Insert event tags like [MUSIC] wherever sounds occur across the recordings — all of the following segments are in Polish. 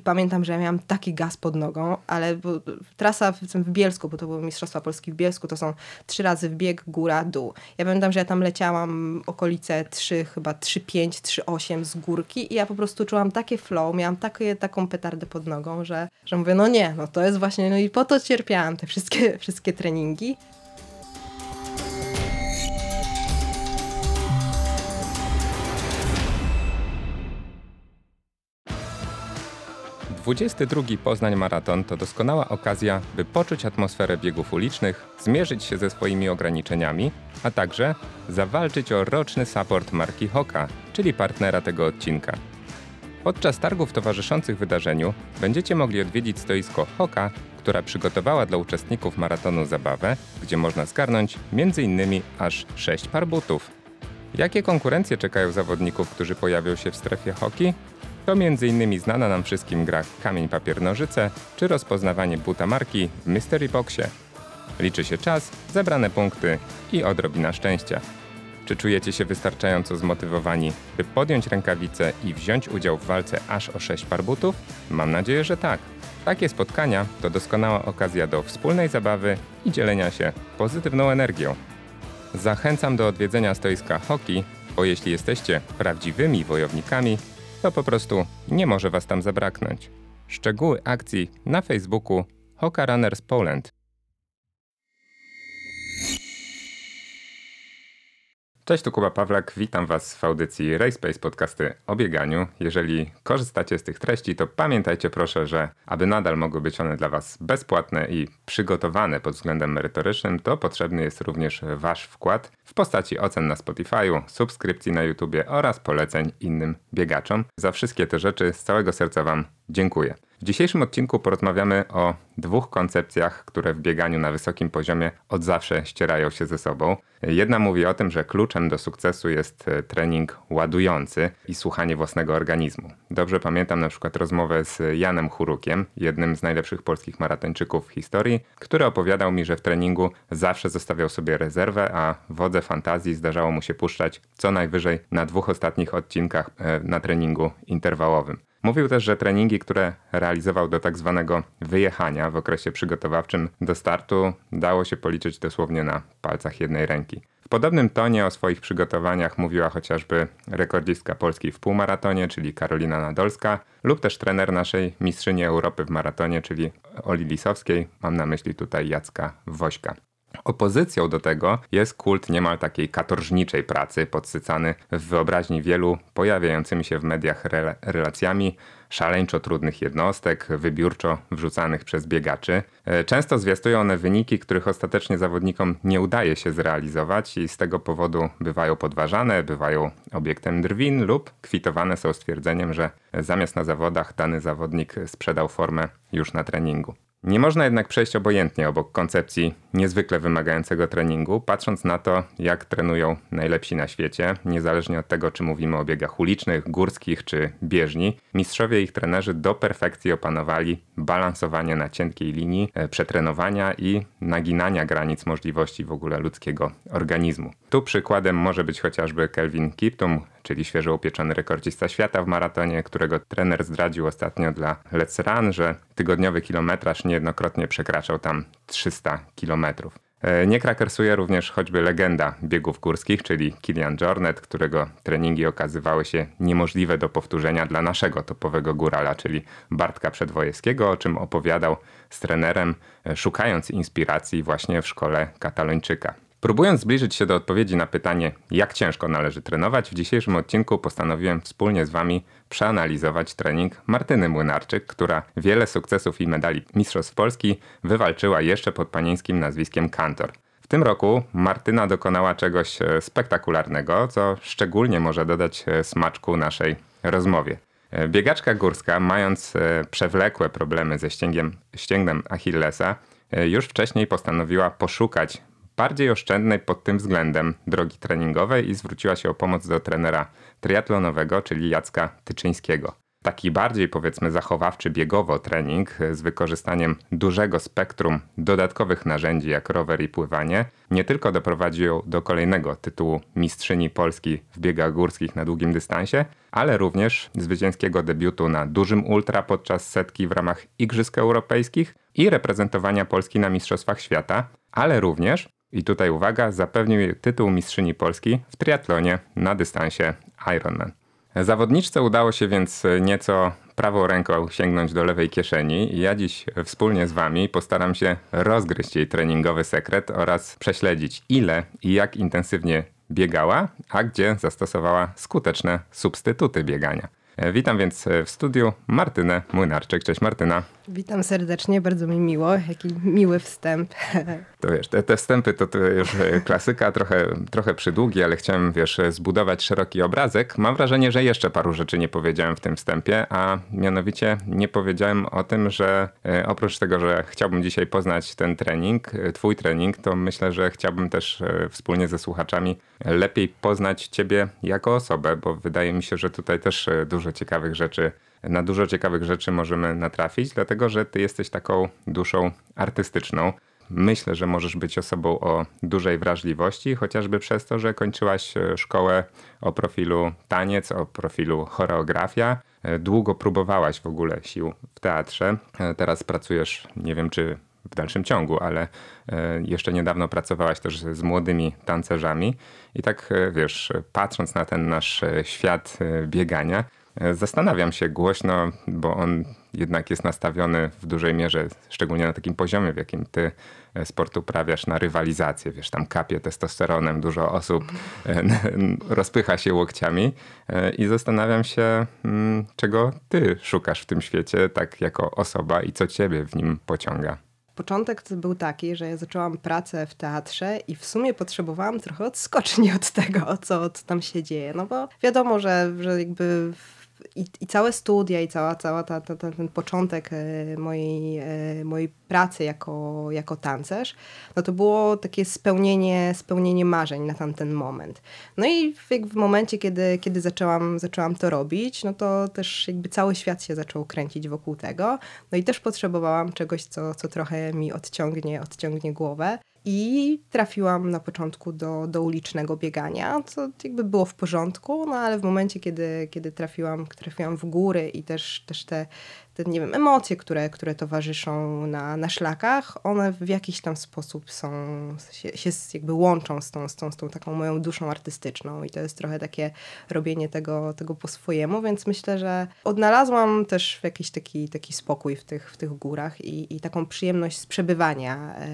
I pamiętam, że ja miałam taki gaz pod nogą, ale bo, trasa w, w Bielsku, bo to były Mistrzostwa Polski w Bielsku, to są trzy razy bieg, góra, dół. Ja pamiętam, że ja tam leciałam okolice 3, chyba 3,5, 3,8 z górki i ja po prostu czułam takie flow, miałam takie, taką petardę pod nogą, że, że mówię, no nie, no to jest właśnie, no i po to cierpiałam te wszystkie, wszystkie treningi. 22 Poznań Maraton to doskonała okazja, by poczuć atmosferę biegów ulicznych, zmierzyć się ze swoimi ograniczeniami, a także zawalczyć o roczny support marki Hoka, czyli partnera tego odcinka. Podczas targów towarzyszących wydarzeniu będziecie mogli odwiedzić stoisko Hoka, która przygotowała dla uczestników maratonu zabawę, gdzie można zgarnąć m.in. aż 6 par butów. Jakie konkurencje czekają zawodników, którzy pojawią się w strefie hoki? To m.in. znana nam wszystkim gra Kamień Papier Nożyce czy rozpoznawanie buta marki w Mystery Boxie. Liczy się czas, zebrane punkty i odrobina szczęścia. Czy czujecie się wystarczająco zmotywowani, by podjąć rękawice i wziąć udział w walce aż o 6 par butów? Mam nadzieję, że tak. Takie spotkania to doskonała okazja do wspólnej zabawy i dzielenia się pozytywną energią. Zachęcam do odwiedzenia stoiska hoki, bo jeśli jesteście prawdziwymi wojownikami, to po prostu nie może Was tam zabraknąć. Szczegóły akcji na Facebooku Hoka Runners Poland. Cześć, tu Kuba Pawlak, witam Was w audycji RaceSpace podcasty o bieganiu. Jeżeli korzystacie z tych treści, to pamiętajcie proszę, że aby nadal mogły być one dla Was bezpłatne i przygotowane pod względem merytorycznym, to potrzebny jest również Wasz wkład w postaci ocen na Spotify'u, subskrypcji na YouTubie oraz poleceń innym biegaczom. Za wszystkie te rzeczy z całego serca Wam dziękuję. W dzisiejszym odcinku porozmawiamy o dwóch koncepcjach, które w bieganiu na wysokim poziomie od zawsze ścierają się ze sobą. Jedna mówi o tym, że kluczem do sukcesu jest e, trening ładujący i słuchanie własnego organizmu. Dobrze pamiętam na przykład rozmowę z Janem Churukiem, jednym z najlepszych polskich maratończyków w historii, który opowiadał mi, że w treningu zawsze zostawiał sobie rezerwę, a wodze fantazji zdarzało mu się puszczać co najwyżej na dwóch ostatnich odcinkach e, na treningu interwałowym. Mówił też, że treningi, które realizował do tak zwanego wyjechania w okresie przygotowawczym do startu, dało się policzyć dosłownie na palcach jednej ręki. W podobnym tonie o swoich przygotowaniach mówiła chociażby rekordzistka Polski w półmaratonie, czyli Karolina Nadolska, lub też trener naszej mistrzyni Europy w maratonie, czyli Oli Lisowskiej, mam na myśli tutaj Jacka Wośka. Opozycją do tego jest kult niemal takiej katorżniczej pracy, podsycany w wyobraźni wielu pojawiającymi się w mediach re relacjami szaleńczo trudnych jednostek, wybiórczo wrzucanych przez biegaczy. E, często zwiastują one wyniki, których ostatecznie zawodnikom nie udaje się zrealizować i z tego powodu bywają podważane, bywają obiektem drwin lub kwitowane są stwierdzeniem, że zamiast na zawodach dany zawodnik sprzedał formę już na treningu. Nie można jednak przejść obojętnie obok koncepcji niezwykle wymagającego treningu, patrząc na to, jak trenują najlepsi na świecie, niezależnie od tego, czy mówimy o biegach ulicznych, górskich czy bieżni. Mistrzowie i ich trenerzy do perfekcji opanowali balansowanie na cienkiej linii, e, przetrenowania i naginania granic możliwości w ogóle ludzkiego organizmu. Tu przykładem może być chociażby Kelvin Kiptum, czyli świeżo upieczony rekordzista świata w maratonie, którego trener zdradził ostatnio dla Let's Run, że tygodniowy kilometraż niejednokrotnie przekraczał tam 300 kilometrów. E, nie krakersuje również choćby legenda biegów górskich, czyli Kilian Jornet, którego treningi okazywały się niemożliwe do powtórzenia dla naszego topowego górala, czyli Bartka Przedwojewskiego, o czym opowiadał z trenerem, e, szukając inspiracji właśnie w szkole katalończyka. Próbując zbliżyć się do odpowiedzi na pytanie, jak ciężko należy trenować, w dzisiejszym odcinku postanowiłem wspólnie z Wami przeanalizować trening Martyny Młynarczyk, która wiele sukcesów i medali Mistrzostw Polski wywalczyła jeszcze pod panieńskim nazwiskiem Kantor. W tym roku Martyna dokonała czegoś e, spektakularnego, co szczególnie może dodać e, smaczku naszej rozmowie. E, biegaczka górska, mając przewlekłe problemy ze ścięgiem, ścięgnem Achillesa, już wcześniej postanowiła poszukać bardziej oszczędnej pod tym względem drogi treningowej i zwróciła się o pomoc do trenera triatlonowego, czyli Jacka Tyczyńskiego. taki bardziej powiedzmy zachowawczy biegowo trening z wykorzystaniem dużego spektrum dodatkowych narzędzi jak rower i pływanie nie tylko doprowadził do kolejnego tytułu mistrzyni Polski w biegach górskich na długim dystansie, ale również zwycięskiego debiutu na dużym ultra podczas setki w ramach Igrzysk Europejskich i reprezentowania Polski na Mistrzostwach Świata, ale również, i tutaj uwaga, zapewnił tytuł mistrzyni Polski w triatlonie na dystansie Ironman. Zawodniczce udało się więc nieco prawą ręką sięgnąć do lewej kieszeni ja dziś wspólnie z Wami postaram się rozgryźć jej treningowy sekret oraz prześledzić ile i jak intensywnie biegała, a gdzie zastosowała skuteczne substytuty biegania. Witam więc w studiu Martynę Młynarczyk. Cześć Martyna. Witam serdecznie, bardzo mi miło. Jaki miły wstęp. [LAUGHS] To wiesz, te, te wstępy to, to już e, klasyka, trochę, trochę przydługi, ale chciałem, wiesz, zbudować szeroki obrazek. Mam wrażenie, że jeszcze paru rzeczy nie powiedziałem w tym wstępie, a mianowicie nie powiedziałem o tym, że e, oprócz tego, że chciałbym dzisiaj poznać ten trening, e, twój trening, to myślę, że chciałbym też wspólnie ze słuchaczami lepiej poznać ciebie jako osobę, bo wydaje mi się, że tutaj też dużo ciekawych rzeczy na dużo ciekawych rzeczy możemy natrafić, dlatego że ty jesteś taką duszą artystyczną. Myślę, że możesz być osobą o dużej wrażliwości, chociażby przez to, że kończyłaś e, szkołę o profilu taniec, o profilu choreografia. E, długo próbowałaś w ogóle sił w teatrze. E, teraz pracujesz, nie wiem czy w dalszym ciągu, ale jeszcze niedawno pracowałaś też z młodymi tancerzami. I tak wiesz, patrząc na ten nasz świat biegania, Zastanawiam się głośno, bo on jednak jest nastawiony w dużej mierze, szczególnie na takim poziomie, w jakim ty e, sport uprawiasz, na rywalizację. Wiesz, tam kapie testosteronem, dużo osób e, rozpycha się łokciami e, i zastanawiam się, mm, czego ty szukasz w tym świecie, tak jako osoba i co ciebie w nim pociąga. Początek był taki, że ja zaczęłam pracę w teatrze i w sumie potrzebowałam trochę odskoczni od tego, co, co tam się dzieje. No bo wiadomo, że, że jakby i, i całe studia i cała, cała ta, ta, ten początek e, mojej, e, mojej pracy jako, jako tancerz, no to było takie spełnienie, spełnienie marzeń na tamten moment. No i w, w momencie, kiedy, kiedy zaczęłam, zaczęłam to robić, no to też jakby cały świat się zaczął kręcić wokół tego. No i też potrzebowałam czegoś, co, co trochę mi odciągnie, odciągnie głowę. I trafiłam na początku do, do ulicznego biegania, co jakby było w porządku, no ale w momencie, kiedy, kiedy trafiłam, trafiłam w góry i też, też te, te, nie wiem, emocje, które, które towarzyszą na, na szlakach, one w jakiś tam sposób są, się, się jakby łączą z tą, z, tą, z tą taką moją duszą artystyczną i to jest trochę takie robienie tego, tego po swojemu, więc myślę, że odnalazłam też jakiś taki, taki spokój w tych, w tych górach i, i taką przyjemność z przebywania e,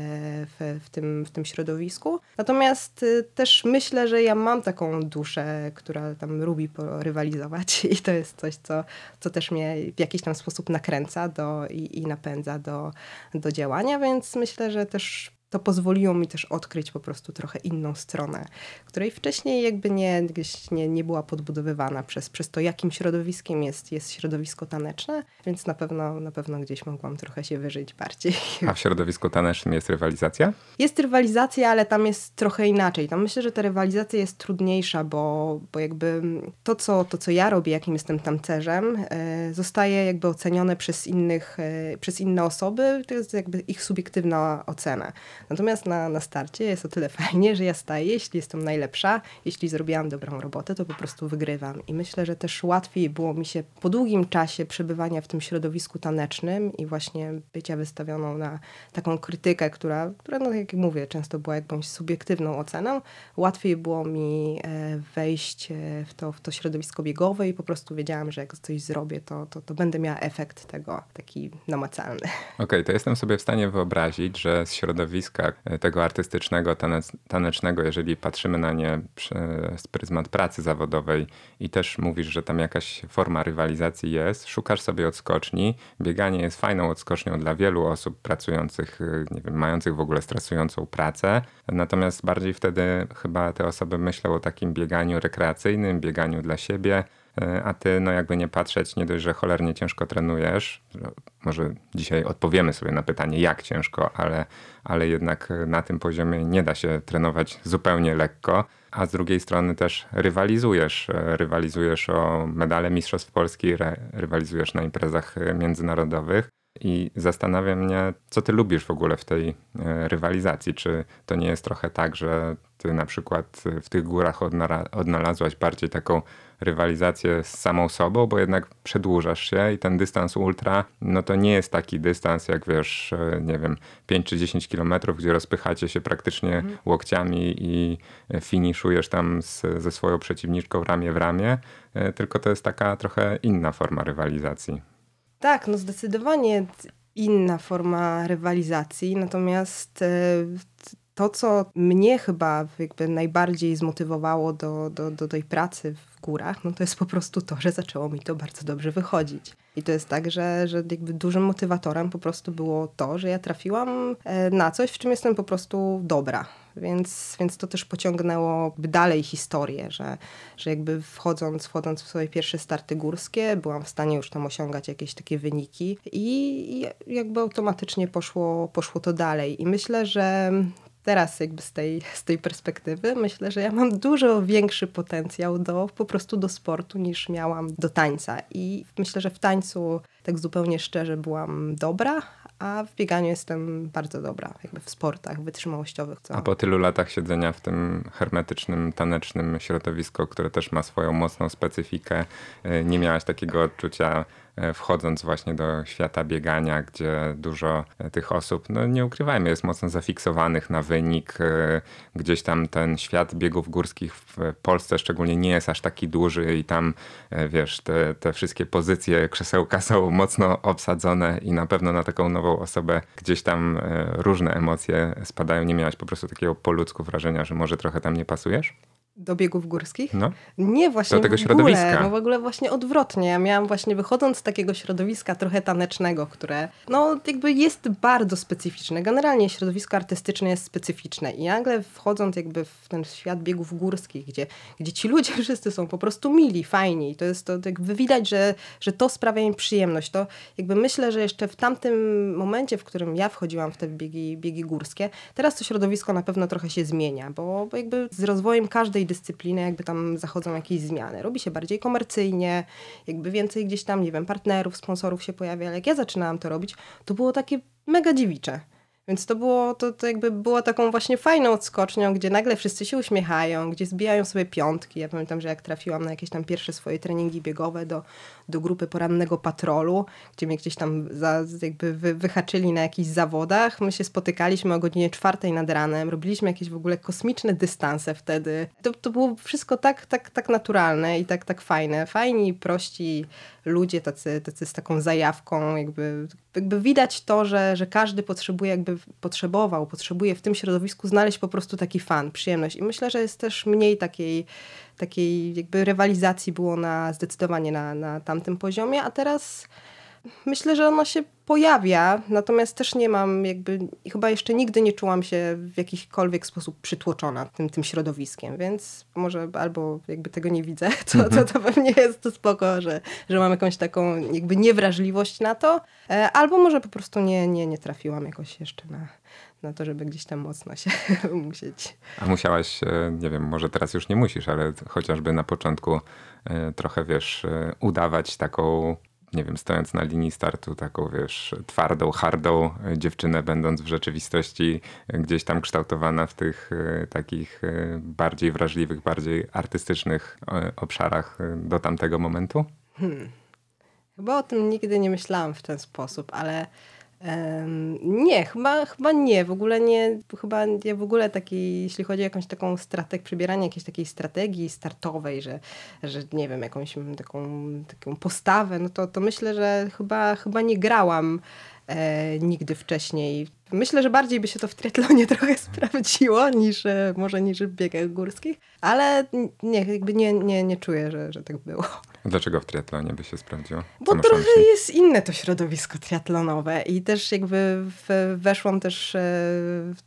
w, w, tym, w tym środowisku. Natomiast y, też myślę, że ja mam taką duszę, która tam lubi rywalizować [LAUGHS] i to jest coś, co, co też mnie w jakiś tam sposób nakręca do, i, i napędza do, do działania, więc myślę, że też to pozwoliło mi też odkryć po prostu trochę inną stronę, której wcześniej jakby nie, nie, nie była podbudowywana przez, przez to, jakim środowiskiem jest, jest środowisko taneczne, więc na pewno, na pewno gdzieś mogłam trochę się wyżyć bardziej. A w środowisku tanecznym jest rywalizacja? Jest rywalizacja, ale tam jest trochę inaczej. Tam myślę, że ta rywalizacja jest trudniejsza, bo, bo jakby to co, to, co ja robię, jakim jestem tancerzem, e, zostaje jakby ocenione przez innych, e, przez inne osoby, to jest jakby ich subiektywna ocena. Natomiast na, na starcie jest o tyle [LAUGHS] fajnie, że ja staję, jeśli jestem najlepsza, jeśli zrobiłam dobrą robotę, to po prostu wygrywam. I myślę, że też łatwiej było mi się po długim czasie przebywania w tym środowisku tanecznym i właśnie bycia wystawioną na taką krytykę, która, która no, jak mówię, często była jakąś subiektywną oceną, łatwiej było mi e, wejść e, w to, w to środowisko biegowe i po prostu wiedziałam, że jak coś zrobię, to, to, to będę miała efekt tego taki namacalny. Okej, okay, to jestem sobie w stanie wyobrazić, że z środowiska środowiska tego artystycznego, tanecznego, jeżeli patrzymy na nie przez pryzmat pracy zawodowej i też mówisz, że tam jakaś forma rywalizacji jest, szukasz sobie odskoczni. Bieganie jest fajną odskocznią dla wielu osób pracujących, nie wiem, mających w ogóle stresującą pracę. Natomiast bardziej wtedy chyba te osoby myślą o takim bieganiu rekreacyjnym, bieganiu dla siebie, e, a ty, no jakby nie patrzeć, nie dość, że cholernie ciężko trenujesz. Może dzisiaj odpowiemy sobie na pytanie, jak ciężko, ale, ale jednak na tym poziomie nie da się trenować zupełnie lekko. A z drugiej strony też rywalizujesz. E, rywalizujesz o medale Mistrzostw Polski, rywalizujesz na imprezach międzynarodowych. I zastanawia mnie, co ty lubisz w ogóle w tej e, rywalizacji. Czy to nie jest trochę tak, że ty na przykład w tych górach odnalazłaś bardziej taką rywalizację z samą sobą, bo jednak przedłużasz się i ten dystans ultra, no to nie jest taki dystans jak wiesz, e, nie wiem, 5 czy 10 kilometrów, gdzie rozpychacie się praktycznie mhm. łokciami i finiszujesz tam z, ze swoją przeciwniczką ramię w ramię, e, tylko to jest taka trochę inna forma rywalizacji. Tak, no zdecydowanie inna forma rywalizacji, natomiast e, to, co mnie chyba jakby najbardziej zmotywowało do, do, do tej pracy w górach, no to jest po prostu to, że zaczęło mi to bardzo dobrze wychodzić. I to jest tak, że, że jakby dużym motywatorem po prostu było to, że ja trafiłam e, na coś, w czym jestem po prostu dobra. Więc, więc to też pociągnęło dalej historię, że, że jakby wchodząc, wchodząc w swoje pierwsze starty górskie, byłam w stanie już tam osiągać jakieś takie wyniki i, i jakby automatycznie poszło, poszło to dalej. I myślę, że teraz jakby z tej, z tej perspektywy myślę, że ja mam dużo większy potencjał do po prostu do sportu niż miałam do tańca. I myślę, że w tańcu tak zupełnie szczerze byłam dobra, a w bieganiu jestem bardzo dobra, jakby w sportach wytrzymałościowych. Co... A po tylu latach siedzenia w tym hermetycznym, tanecznym środowisku, które też ma swoją mocną specyfikę, y, nie miałaś takiego odczucia wchodząc właśnie do świata biegania, gdzie dużo e, tych osób, no nie ukrywajmy, jest mocno zafiksowanych na wynik. E, gdzieś tam ten świat biegów górskich w Polsce szczególnie nie jest aż taki duży i tam, wiesz, te, te wszystkie pozycje krzesełka są mocno obsadzone i na pewno na taką nową osobę gdzieś tam różne emocje spadają. Nie miałaś po prostu takiego po ludzku wrażenia, że może trochę tam nie pasujesz? Do biegów górskich? No. Nie, właśnie Do tego w środowiska. Ogóle, no w ogóle właśnie odwrotnie. Ja miałam właśnie wychodząc z takiego środowiska trochę tanecznego, które no jakby jest bardzo specyficzne. Generalnie środowisko artystyczne jest specyficzne i nagle wchodząc jakby w ten świat biegów górskich, gdzie, gdzie ci ludzie [LAUGHS] wszyscy są po prostu mili, fajni i to jest to jakby widać, że, że to sprawia im przyjemność. To jakby myślę, że jeszcze w tamtym momencie, w którym ja wchodziłam w te biegi, biegi górskie, teraz to środowisko na pewno trochę się zmienia, bo, bo jakby z rozwojem każdej dyscypliny jakby tam zachodzą jakieś zmiany. Robi się bardziej komercyjnie, jakby więcej gdzieś tam, nie wiem, partnerów, sponsorów się pojawia, ale jak ja zaczynałam to robić, to było takie mega dziewicze. Więc to było, to, to jakby było taką właśnie fajną odskocznią, gdzie nagle wszyscy się uśmiechają, gdzie zbijają sobie piątki. Ja pamiętam, że jak trafiłam na jakieś tam pierwsze swoje treningi biegowe do, do grupy porannego patrolu, gdzie mnie gdzieś tam za, jakby wy, wyhaczyli na jakichś zawodach. My się spotykaliśmy o godzinie czwartej nad ranem, robiliśmy jakieś w ogóle kosmiczne dystanse wtedy. To, to było wszystko tak, tak, tak naturalne i tak, tak fajne. Fajni, prości ludzie, tacy, tacy z taką zajawką, jakby, jakby widać to, że, że każdy potrzebuje, jakby potrzebował, potrzebuje w tym środowisku znaleźć po prostu taki fan, przyjemność. I myślę, że jest też mniej takiej takiej jakby rywalizacji było na zdecydowanie na, na tamtym poziomie, a teraz myślę, że ona się pojawia, natomiast też nie mam jakby, chyba jeszcze nigdy nie czułam się w jakikolwiek sposób przytłoczona tym, tym środowiskiem, więc może albo jakby tego nie widzę, to, to, to pewnie jest to spoko, że, że mam jakąś taką jakby niewrażliwość na to, e, albo może po prostu nie, nie, nie trafiłam jakoś jeszcze na, na to, żeby gdzieś tam mocno się [LAUGHS] musieć. A musiałaś, e, nie wiem, może teraz już nie musisz, ale chociażby na początku e, trochę, wiesz, udawać taką nie wiem, stojąc na linii startu, taką wiesz, twardą, hardą dziewczynę, będąc w rzeczywistości gdzieś tam kształtowana w tych e, takich e, bardziej wrażliwych, bardziej artystycznych e, obszarach do tamtego momentu? Hmm. Chyba o tym nigdy nie myślałam w ten sposób, ale nie, chyba, chyba nie. W ogóle nie, chyba nie w ogóle takiej, jeśli chodzi o jakąś taką strategię, przybieranie jakiejś takiej strategii startowej, że, że nie wiem, jakąś taką, taką postawę, no to, to myślę, że chyba, chyba nie grałam e, nigdy wcześniej. Myślę, że bardziej by się to w triatlonie [LAUGHS] trochę sprawdziło niż e, może niż w biegach górskich, ale nie, jakby nie, nie, nie czuję, że, że tak było. Dlaczego w triatlonie by się sprawdziło? Co Bo trochę jest inne to środowisko triatlonowe i też jakby w, weszłam też e,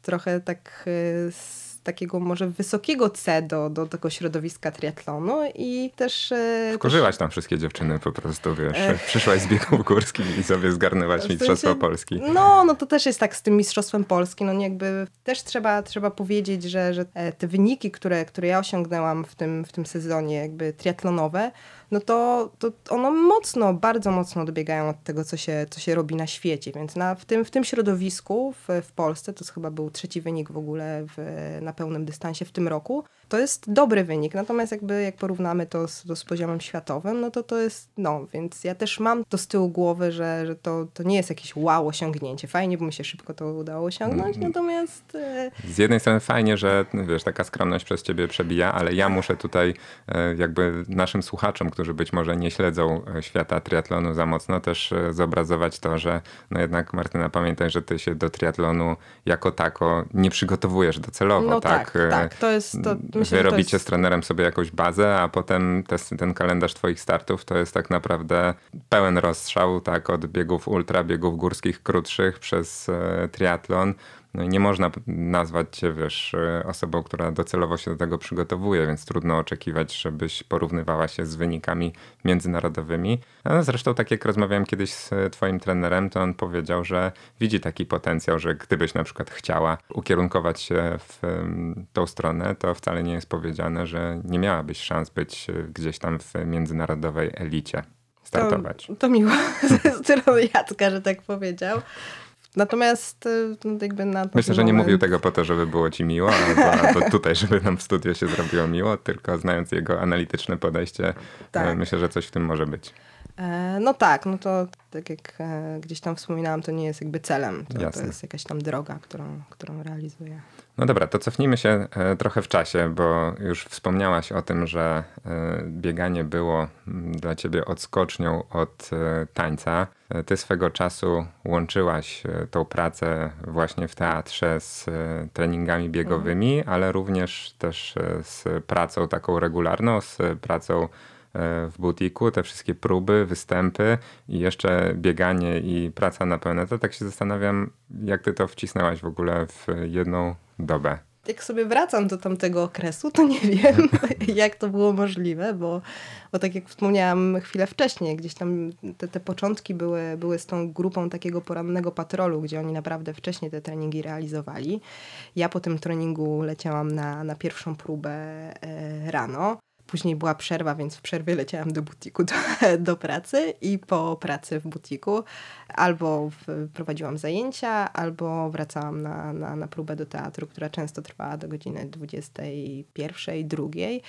trochę tak e, z takiego może wysokiego C do, do tego środowiska triatlonu i też... E, Wkorzyłaś tam wszystkie dziewczyny po prostu, wiesz, e... przyszłaś z biegów górskich i sobie zgarnęłaś w Mistrzostwo sensie, Polski. No, no to też jest tak z tym Mistrzostwem Polski, no jakby też trzeba, trzeba powiedzieć, że, że e, te wyniki, które, które ja osiągnęłam w tym, w tym sezonie jakby triatlonowe, no to, to ono mocno, bardzo mocno dobiegają od tego, co się, co się robi na świecie. Więc na, w, tym, w tym środowisku w, w Polsce, to chyba był trzeci wynik w ogóle w, na pełnym dystansie w tym roku, to jest dobry wynik. Natomiast jakby jak porównamy to z, to z poziomem światowym, no to to jest, no, więc ja też mam to z tyłu głowy, że, że to, to nie jest jakieś wow osiągnięcie. Fajnie, bo mi się szybko to udało osiągnąć, mm. natomiast... E... Z jednej strony fajnie, że wiesz, taka skromność przez ciebie przebija, ale ja muszę tutaj e, jakby naszym słuchaczom, którzy być może nie śledzą e, świata triatlonu za mocno, też zobrazować to, że no jednak Martyna, pamiętaj, że ty się do triatlonu jako tako nie przygotowujesz docelowo, no tak? Tak, tak. To jest, to, myślę, Wy robicie jest... z trenerem sobie jakąś bazę, a potem te, ten kalendarz twoich startów to jest tak naprawdę pełen rozstrzał, tak? Od biegów ultra, biegów górskich krótszych przez e, triatlon no i nie można nazwać cię, wiesz, osobą, która docelowo się do tego przygotowuje, więc trudno oczekiwać, żebyś porównywała się z wynikami międzynarodowymi. No zresztą tak jak rozmawiałem kiedyś z twoim trenerem, to on powiedział, że widzi taki potencjał, że gdybyś na przykład chciała ukierunkować się w tą stronę, to wcale nie jest powiedziane, że nie miałabyś szans być gdzieś tam w międzynarodowej elicie startować. To, to miło [LAUGHS] ze strony Jacka, że tak powiedział. Natomiast y, no, jakby na Myślę, że nie mówił tego po to, żeby było ci miło, albo, tutaj, żeby nam w studio się zrobiło miło, tylko znając jego analityczne podejście, tak. E, myślę, że coś w tym może być. E, no tak, no to tak jak e, gdzieś tam wspominałam, to nie jest jakby celem. To, to jest jakaś tam droga, którą, którą realizuję. No dobra, to cofnijmy się e, trochę w czasie, bo już wspomniałaś o tym, że bieganie było mm, dla ciebie odskocznią od tańca. Ty swego czasu łączyłaś tą pracę właśnie w teatrze z treningami biegowymi, mhm. ale również też z pracą taką regularną, z pracą w butiku, te wszystkie próby, występy i jeszcze bieganie i praca na pełne, to tak się zastanawiam, jak ty to wcisnęłaś w ogóle w jedną dobę. Jak sobie wracam do tamtego okresu, to nie wiem, [LAUGHS] jak to było możliwe, bo, bo tak jak wspomniałam chwilę wcześniej, gdzieś tam te, te początki były, były z tą grupą takiego porannego patrolu, gdzie oni naprawdę wcześniej te treningi realizowali. Ja po tym treningu leciałam na, na pierwszą próbę e, rano. Później była przerwa, więc w przerwie leciałam do butiku do, [LAUGHS] do pracy i po pracy w butiku albo w, prowadziłam zajęcia, albo wracałam na, na, na próbę do teatru, która często trwała do godziny 21, drugiej.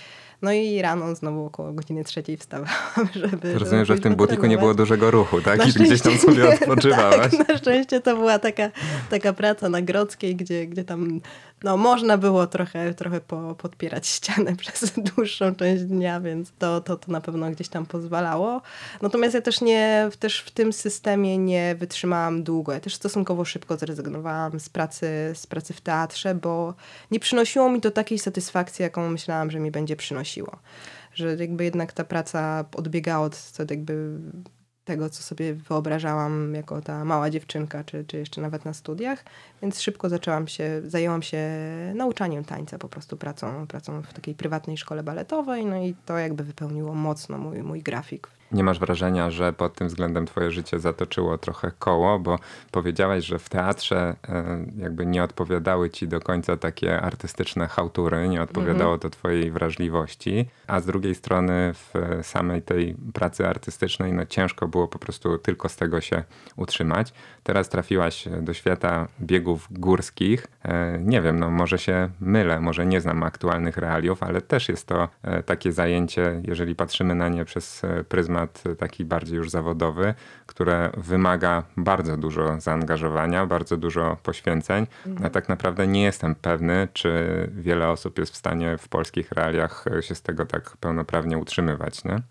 No i rano znowu około godziny trzeciej wstawałam, [LAUGHS] żeby... Rozumiem, że w tym butiku nie było dużego ruchu, tak? I gdzieś tam sobie [LAUGHS] odpoczywałaś. Tak, na szczęście to była taka, taka praca na Grodzkiej, gdzie, gdzie tam no, można było trochę, trochę po, podpierać ścianę [LAUGHS] przez dłuższą część dnia, więc to, to, to na pewno gdzieś tam pozwalało. Natomiast ja też nie, też w tym systemie nie wytrzymałam długo. Ja też stosunkowo szybko zrezygnowałam z pracy, z pracy w teatrze, bo nie przynosiło mi to takiej satysfakcji, jaką myślałam, że mi będzie przynosiło. Że jakby jednak ta praca odbiegała od jakby tego, co sobie wyobrażałam jako ta mała dziewczynka, czy, czy jeszcze nawet na studiach, więc szybko zaczęłam się, zajęłam się nauczaniem tańca, po prostu pracą, pracą w takiej prywatnej szkole baletowej, no i to jakby wypełniło mocno mój, mój grafik nie masz wrażenia, że pod tym względem twoje życie zatoczyło trochę koło, bo powiedziałaś, że w teatrze e, jakby nie odpowiadały ci do końca takie artystyczne hałtury, nie odpowiadało to twojej wrażliwości, a z drugiej strony w samej tej pracy artystycznej no ciężko było po prostu tylko z tego się utrzymać. Teraz trafiłaś do świata biegów górskich. E, nie wiem, no może się mylę, może nie znam aktualnych realiów, ale też jest to e, takie zajęcie, jeżeli patrzymy na nie przez pryzmat taki bardziej już zawodowy, które wymaga bardzo dużo zaangażowania, bardzo dużo poświęceń. Mhm. A tak naprawdę nie jestem pewny, czy wiele osób jest w stanie w polskich realiach się z tego tak pełnoprawnie utrzymywać, nie?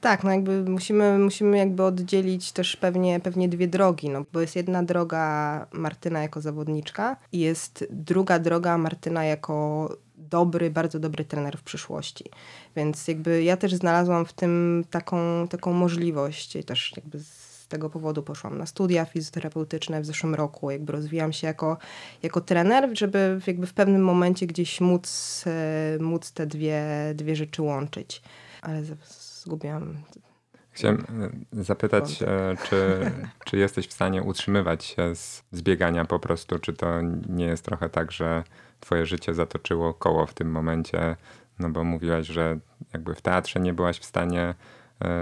Tak, no jakby musimy, musimy jakby oddzielić też pewnie, pewnie dwie drogi, no bo jest jedna droga Martyna jako zawodniczka i jest druga droga Martyna jako dobry, bardzo dobry trener w przyszłości. Więc jakby ja też znalazłam w tym taką, taką możliwość, też jakby tego powodu poszłam na studia fizjoterapeutyczne w zeszłym roku. Jakby rozwijam się jako, jako trener, żeby jakby w pewnym momencie gdzieś móc, e, móc te dwie, dwie rzeczy łączyć. Ale zgubiłam Chciałem e, zapytać, e, czy, [LAUGHS] czy jesteś w stanie utrzymywać się z, z biegania po prostu? Czy to nie jest trochę tak, że twoje życie zatoczyło koło w tym momencie? No bo mówiłaś, że jakby w teatrze nie byłaś w stanie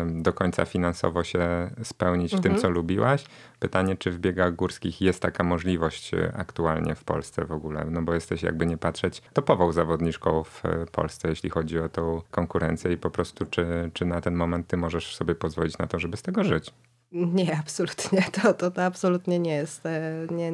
do końca finansowo się spełnić mhm. w tym, mhm. co lubiłaś. Pytanie, czy w biegach górskich jest taka możliwość e, aktualnie w Polsce w ogóle? No bo jesteś, jakby nie patrzeć, topową zawodniczką w e, Polsce, jeśli chodzi o tą konkurencję i po prostu, czy, czy na ten moment ty możesz sobie pozwolić na to, żeby z tego żyć? Nie, absolutnie. To, to, to absolutnie nie jest. E, nie,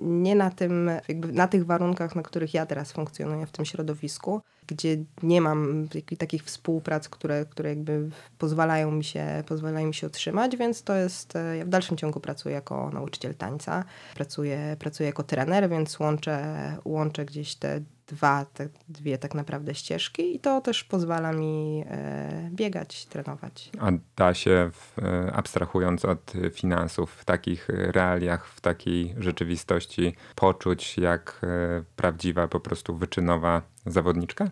nie na, tym, na tych warunkach, na których ja teraz funkcjonuję w tym środowisku, gdzie nie mam takich współprac, które, które jakby pozwalają mi, się, pozwalają mi się utrzymać, więc to jest, e, ja w dalszym ciągu pracuję jako nauczyciel tańca, pracuję, pracuję jako trener, więc łączę, łączę gdzieś te dwa, te dwie tak naprawdę ścieżki i to też pozwala mi e, biegać, trenować. A da się, w, e, abstrahując od finansów, w takich realiach, w takiej rzeczywistości poczuć jak prawdziwa, po prostu wyczynowa zawodniczka?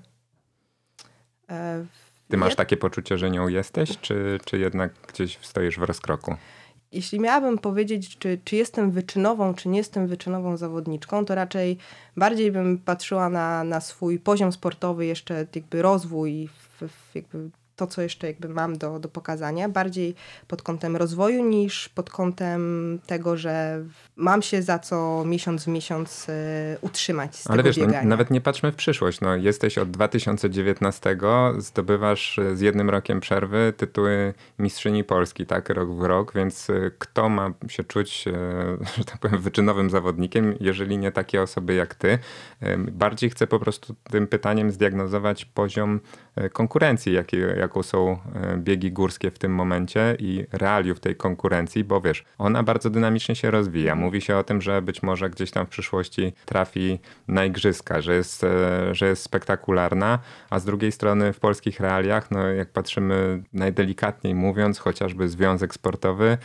E, Ty masz takie poczucie, że nią jesteś, czy, czy jednak gdzieś stoisz w rozkroku? jeśli miałabym powiedzieć, czy, czy jestem wyczynową, czy nie jestem wyczynową zawodniczką, to raczej bardziej bym patrzyła na, na swój poziom sportowy, jeszcze jakby rozwój w, w jakby to, co jeszcze jakby mam do, do pokazania, bardziej pod kątem rozwoju niż pod kątem tego, że mam się za co miesiąc w miesiąc y, utrzymać z Ale wiesz, no, nawet nie patrzmy w przyszłość. No, jesteś od 2019, zdobywasz e, z jednym rokiem przerwy tytuły mistrzyni Polski, tak, rok w rok, więc e, kto ma się czuć, [LAUGHS] że tak powiem, wyczynowym zawodnikiem, jeżeli nie takie osoby jak ty? Bardziej chcę po prostu tym pytaniem zdiagnozować poziom konkurencji, jaki, jaką są biegi górskie w tym momencie i realiów tej konkurencji, bo wiesz, ona bardzo dynamicznie się rozwija. Mówi się o tym, że być może gdzieś tam w przyszłości trafi na igrzyska, że jest, e, że jest spektakularna, a z drugiej strony w polskich realiach, no jak patrzymy najdelikatniej mówiąc, chociażby związek sportowy,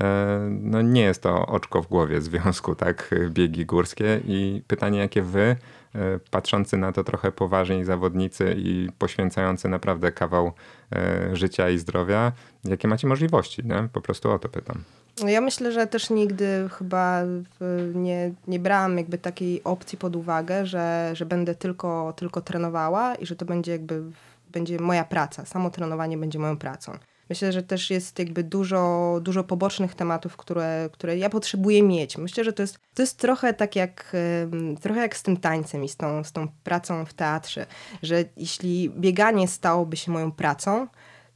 e, no nie jest to oczko w głowie związku, tak, biegi górskie. I pytanie, jakie wy, e, patrzący na to trochę poważniej zawodnicy i poświęcający naprawdę kawał życia i zdrowia, jakie macie możliwości, nie? Po prostu o to pytam. Ja myślę, że też nigdy chyba nie, nie brałam jakby takiej opcji pod uwagę, że, że będę tylko, tylko trenowała i że to będzie jakby będzie moja praca. Samo trenowanie będzie moją pracą. Myślę, że też jest jakby dużo, dużo pobocznych tematów, które, które ja potrzebuję mieć. Myślę, że to jest, to jest trochę tak jak, trochę jak z tym tańcem i z tą, z tą pracą w teatrze, że jeśli bieganie stałoby się moją pracą,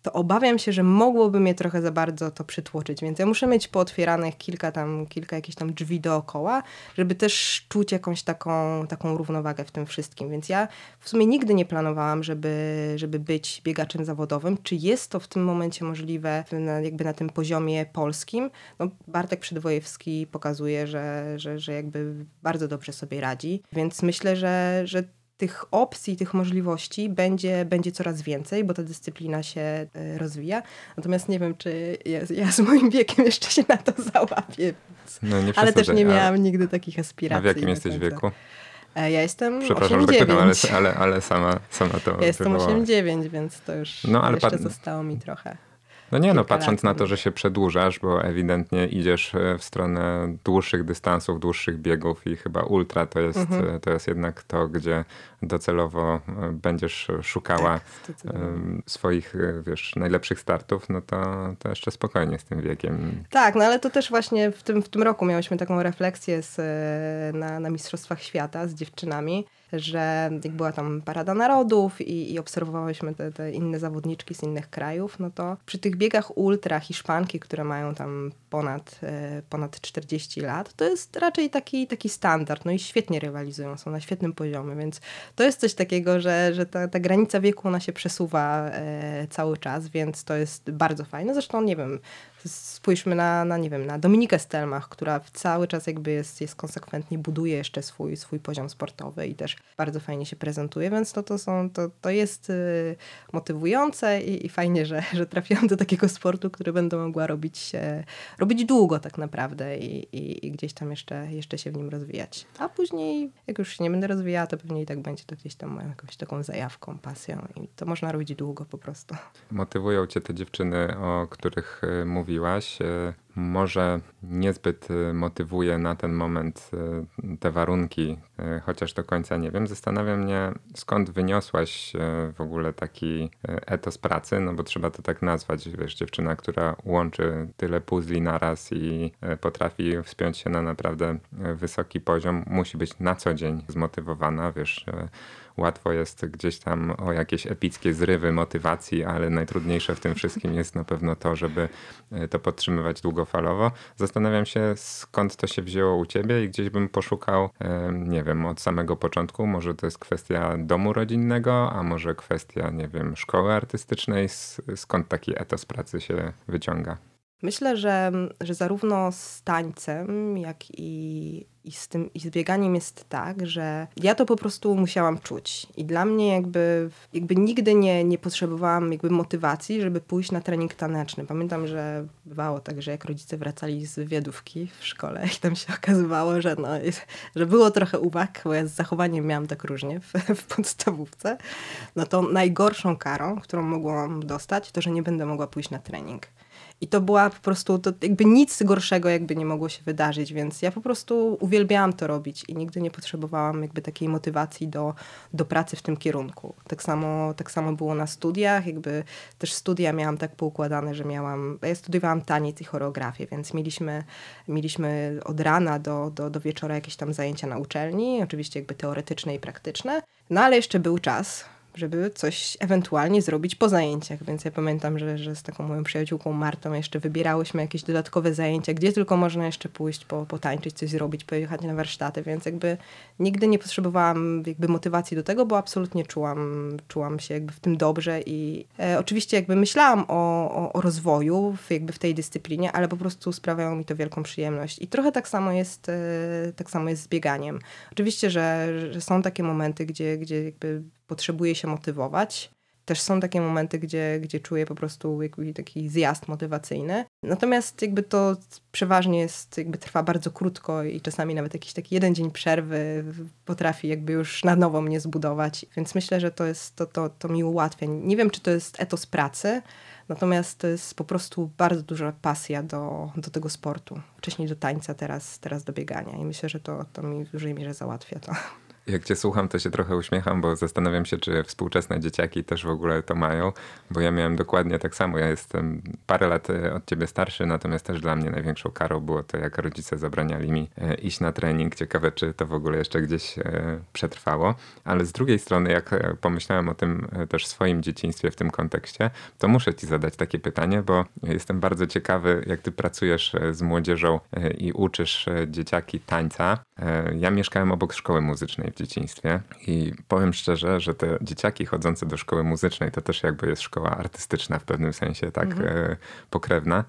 to obawiam się, że mogłoby mnie trochę za bardzo to przytłoczyć, więc ja muszę mieć pootwieranych kilka tam, kilka jakichś tam drzwi dookoła, żeby też czuć jakąś taką, taką równowagę w tym wszystkim, więc ja w sumie nigdy nie planowałam, żeby, żeby być biegaczem zawodowym. Czy jest to w tym momencie możliwe na, jakby na tym poziomie polskim? No, Bartek Przedwojewski pokazuje, że, że, że jakby bardzo dobrze sobie radzi, więc myślę, że, że tych opcji, tych możliwości będzie, będzie coraz więcej, bo ta dyscyplina się e, rozwija. Natomiast nie wiem, czy ja, ja z moim wiekiem jeszcze się na to załapię. No, ale też nie miałam a, nigdy takich aspiracji. A w jakim jesteś wieku? E, ja jestem Przepraszam, 8, że tak pytam, ale, ale, ale sama, sama to Ja jestem 8-9, więc to już no, ale jeszcze zostało mi trochę. No nie, no patrząc na to, że się przedłużasz, bo ewidentnie idziesz e, w stronę dłuższych dystansów, dłuższych biegów i chyba ultra to jest, mhm. E, to jest jednak to, gdzie docelowo e, będziesz szukała tak, swoich, wiesz, najlepszych startów, no to, to jeszcze spokojnie z tym wiekiem. Tak, no ale to też właśnie w tym, w tym roku miałyśmy taką refleksję z, na, na Mistrzostwach Świata z dziewczynami, że jak była tam Parada Narodów i, i obserwowałyśmy te, te, inne zawodniczki z innych krajów, no to przy tych biegach ultra Hiszpanki, które mają tam ponad, e, ponad 40 lat, to jest raczej taki, taki standard. No i świetnie rywalizują, są na świetnym poziomie, więc to jest coś takiego, że, że ta, ta granica wieku ona się przesuwa e, cały czas, więc to jest bardzo fajne. Zresztą nie wiem, spójrzmy na, na, nie wiem, na Dominikę Stelmach, która cały czas jakby jest, jest konsekwentnie, buduje jeszcze swój, swój poziom sportowy i też bardzo fajnie się prezentuje, więc to, to, są, to, to jest y, motywujące i, i fajnie, że, że trafiłam do takiego sportu, który będę mogła robić, e, robić długo tak naprawdę i, i, i, gdzieś tam jeszcze, jeszcze się w nim rozwijać. A później, jak już się nie będę rozwijała, to pewnie i tak będzie to gdzieś tam moją jakąś taką zajawką, pasją i to można robić długo po prostu. Motywują cię te dziewczyny, o których e, mówiłaś. E, może niezbyt y, motywuje na ten moment y, te warunki, chociaż do końca nie wiem. Zastanawia mnie, skąd wyniosłaś w ogóle taki etos pracy, no bo trzeba to tak nazwać, wiesz, dziewczyna, która łączy tyle puzli naraz i potrafi wspiąć się na naprawdę wysoki poziom, musi być na co dzień zmotywowana, wiesz, łatwo jest gdzieś tam o jakieś epickie zrywy motywacji, ale najtrudniejsze w tym wszystkim jest na pewno to, żeby e, to podtrzymywać długofalowo. Zastanawiam się, skąd to się wzięło u ciebie i gdzieś bym poszukał, e, nie wiem, od samego początku. Może to jest kwestia domu rodzinnego, a może kwestia, nie wiem, szkoły artystycznej. Skąd taki etos pracy się wyciąga? Myślę, że, że zarówno z tańcem, jak i, i, z tym, i z bieganiem jest tak, że ja to po prostu musiałam czuć. I dla mnie jakby, jakby nigdy nie, nie potrzebowałam jakby motywacji, żeby pójść na trening taneczny. Pamiętam, że bywało tak, że jak rodzice wracali z wywiadówki w szkole i tam się [LAUGHS] okazywało, że, no, że było trochę uwag, bo ja z zachowaniem miałam tak różnie w, w podstawówce, no to najgorszą karą, którą mogłam dostać, to, że nie będę mogła pójść na trening. I to była po prostu, to jakby nic gorszego jakby nie mogło się wydarzyć, więc ja po prostu uwielbiałam to robić i nigdy nie potrzebowałam jakby takiej motywacji do, do pracy w tym kierunku. Tak samo, tak samo było na studiach, jakby też studia miałam tak poukładane, że miałam, ja studiowałam taniec i choreografię, więc mieliśmy, mieliśmy od rana do, do, do wieczora jakieś tam zajęcia na uczelni, oczywiście jakby teoretyczne i praktyczne, no ale jeszcze był czas, żeby coś ewentualnie zrobić po zajęciach. Więc ja pamiętam, że, że z taką moją przyjaciółką Martą jeszcze wybierałyśmy jakieś dodatkowe zajęcia, gdzie tylko można jeszcze pójść, po, potańczyć, coś zrobić, pojechać na warsztaty, więc jakby nigdy nie potrzebowałam jakby motywacji do tego, bo absolutnie czułam, czułam się jakby w tym dobrze i e, oczywiście jakby myślałam o, o, o rozwoju w, jakby w tej dyscyplinie, ale po prostu sprawiało mi to wielką przyjemność. I trochę tak samo jest, e, tak samo jest z bieganiem. Oczywiście, że, że są takie momenty, gdzie, gdzie jakby potrzebuje się motywować. Też są takie momenty, gdzie, gdzie czuję po prostu jakby taki zjazd motywacyjny. Natomiast jakby to przeważnie jest, jakby trwa bardzo krótko i czasami nawet jakiś taki jeden dzień przerwy potrafi jakby już na nowo mnie zbudować. Więc myślę, że to jest, to, to, to mi ułatwia. Nie wiem, czy to jest etos pracy, natomiast to jest po prostu bardzo duża pasja do, do tego sportu. Wcześniej do tańca, teraz, teraz do biegania i myślę, że to, to mi w dużej mierze załatwia to. Jak cię słucham, to się trochę uśmiecham, bo zastanawiam się, czy współczesne dzieciaki też w ogóle to mają, bo ja miałem dokładnie tak samo. Ja jestem parę lat e, od ciebie starszy, natomiast też dla mnie największą karą było to, jak rodzice zabraniali mi e, iść na trening. Ciekawe, czy to w ogóle jeszcze gdzieś e, przetrwało. Ale z drugiej strony, jak pomyślałem o tym też swoim dzieciństwie w tym kontekście, to muszę ci zadać takie pytanie, bo jestem bardzo ciekawy, jak ty pracujesz z młodzieżą i uczysz dzieciaki tańca. Ja mieszkałem obok szkoły muzycznej dzieciństwie i powiem szczerze, że te dzieciaki chodzące do szkoły muzycznej to też jakby jest szkoła artystyczna w pewnym sensie, tak mhm. pokrewna.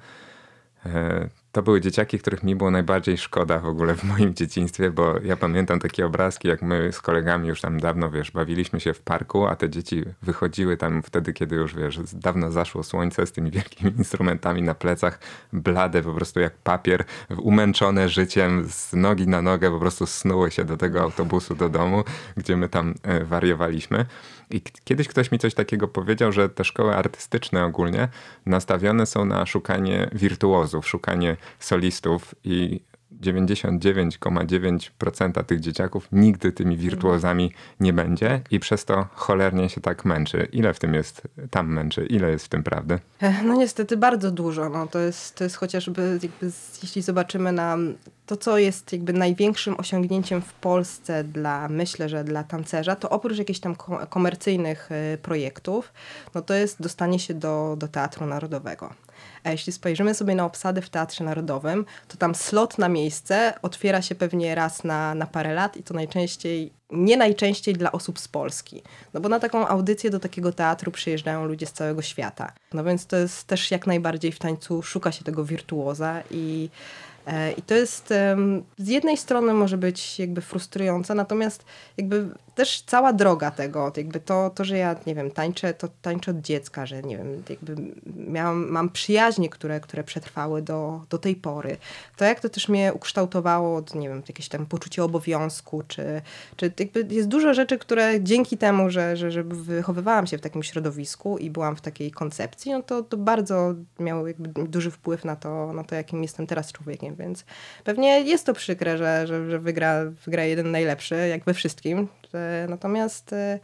E, to były dzieciaki, których mi było najbardziej szkoda w ogóle w moim dzieciństwie, bo ja pamiętam takie obrazki, jak my z kolegami już tam dawno, wiesz, bawiliśmy się w parku, a te dzieci wychodziły tam wtedy, kiedy już, wiesz, dawno zaszło słońce z tymi [LAUGHS] wielkimi instrumentami na plecach, blade po prostu jak papier, umęczone życiem, z nogi na nogę po prostu snuły się do tego autobusu do domu, gdzie my tam e, wariowaliśmy. I kiedyś ktoś mi coś takiego powiedział, że te szkoły artystyczne ogólnie nastawione są na szukanie wirtuozów, szukanie solistów i 99,9% tych dzieciaków nigdy tymi wirtuozami nie będzie i przez to cholernie się tak męczy. Ile w tym jest, tam męczy, ile jest w tym prawdy? No niestety bardzo dużo. No, to, jest, to jest chociażby, jakby, jeśli zobaczymy na to, co jest jakby największym osiągnięciem w Polsce dla, myślę, że dla tancerza, to oprócz jakichś tam komercyjnych y, projektów, no to jest dostanie się do, do Teatru Narodowego. A jeśli spojrzymy sobie na obsadę w Teatrze Narodowym, to tam slot na miejsce otwiera się pewnie raz na, na parę lat i to najczęściej, nie najczęściej dla osób z Polski. No bo na taką audycję do takiego teatru przyjeżdżają ludzie z całego świata. No więc to jest też jak najbardziej w tańcu szuka się tego wirtuoza i e, i to jest z jednej strony może być jakby frustrujące, natomiast jakby też cała droga tego, jakby to, to, że ja, nie wiem, tańczę, to tańczę od dziecka, że nie wiem, jakby miałam, mam przyjaźnie, które, które przetrwały do, do tej pory. To jak to też mnie ukształtowało, nie wiem, jakieś tam poczucie obowiązku, czy, czy jakby jest dużo rzeczy, które dzięki temu, że, że, że wychowywałam się w takim środowisku i byłam w takiej koncepcji, no to, to bardzo miało jakby duży wpływ na to, na to, jakim jestem teraz człowiekiem, więc pewnie jest to przykre, że, że, że wygra, wygra jeden najlepszy, jak we wszystkim, natomiast e,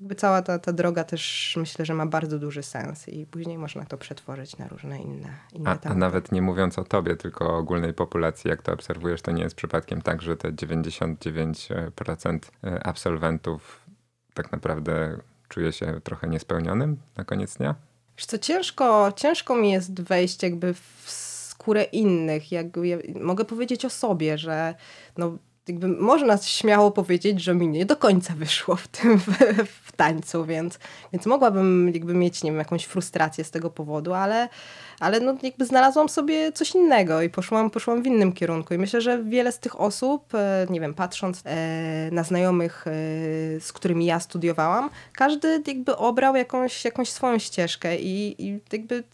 jakby cała ta, ta droga też myślę, że ma bardzo duży sens i później można to przetworzyć na różne inne, inne a, a nawet nie mówiąc o tobie, tylko o ogólnej populacji, jak to obserwujesz, to nie jest przypadkiem tak, że te 99% e, absolwentów tak naprawdę czuje się trochę niespełnionym na koniec dnia? Wiesz co, ciężko, ciężko mi jest wejść jakby w skórę innych. Ja mogę powiedzieć o sobie, że no, jakby można śmiało powiedzieć, że mi nie do końca wyszło w tym w, w tańcu, więc, więc mogłabym jakby mieć, nie wiem, jakąś frustrację z tego powodu, ale, ale no jakby znalazłam sobie coś innego i poszłam, poszłam w innym kierunku. I myślę, że wiele z tych osób, e, nie wiem, patrząc e, na znajomych, e, z którymi ja studiowałam, każdy jakby obrał jakąś, jakąś swoją ścieżkę i, i jakby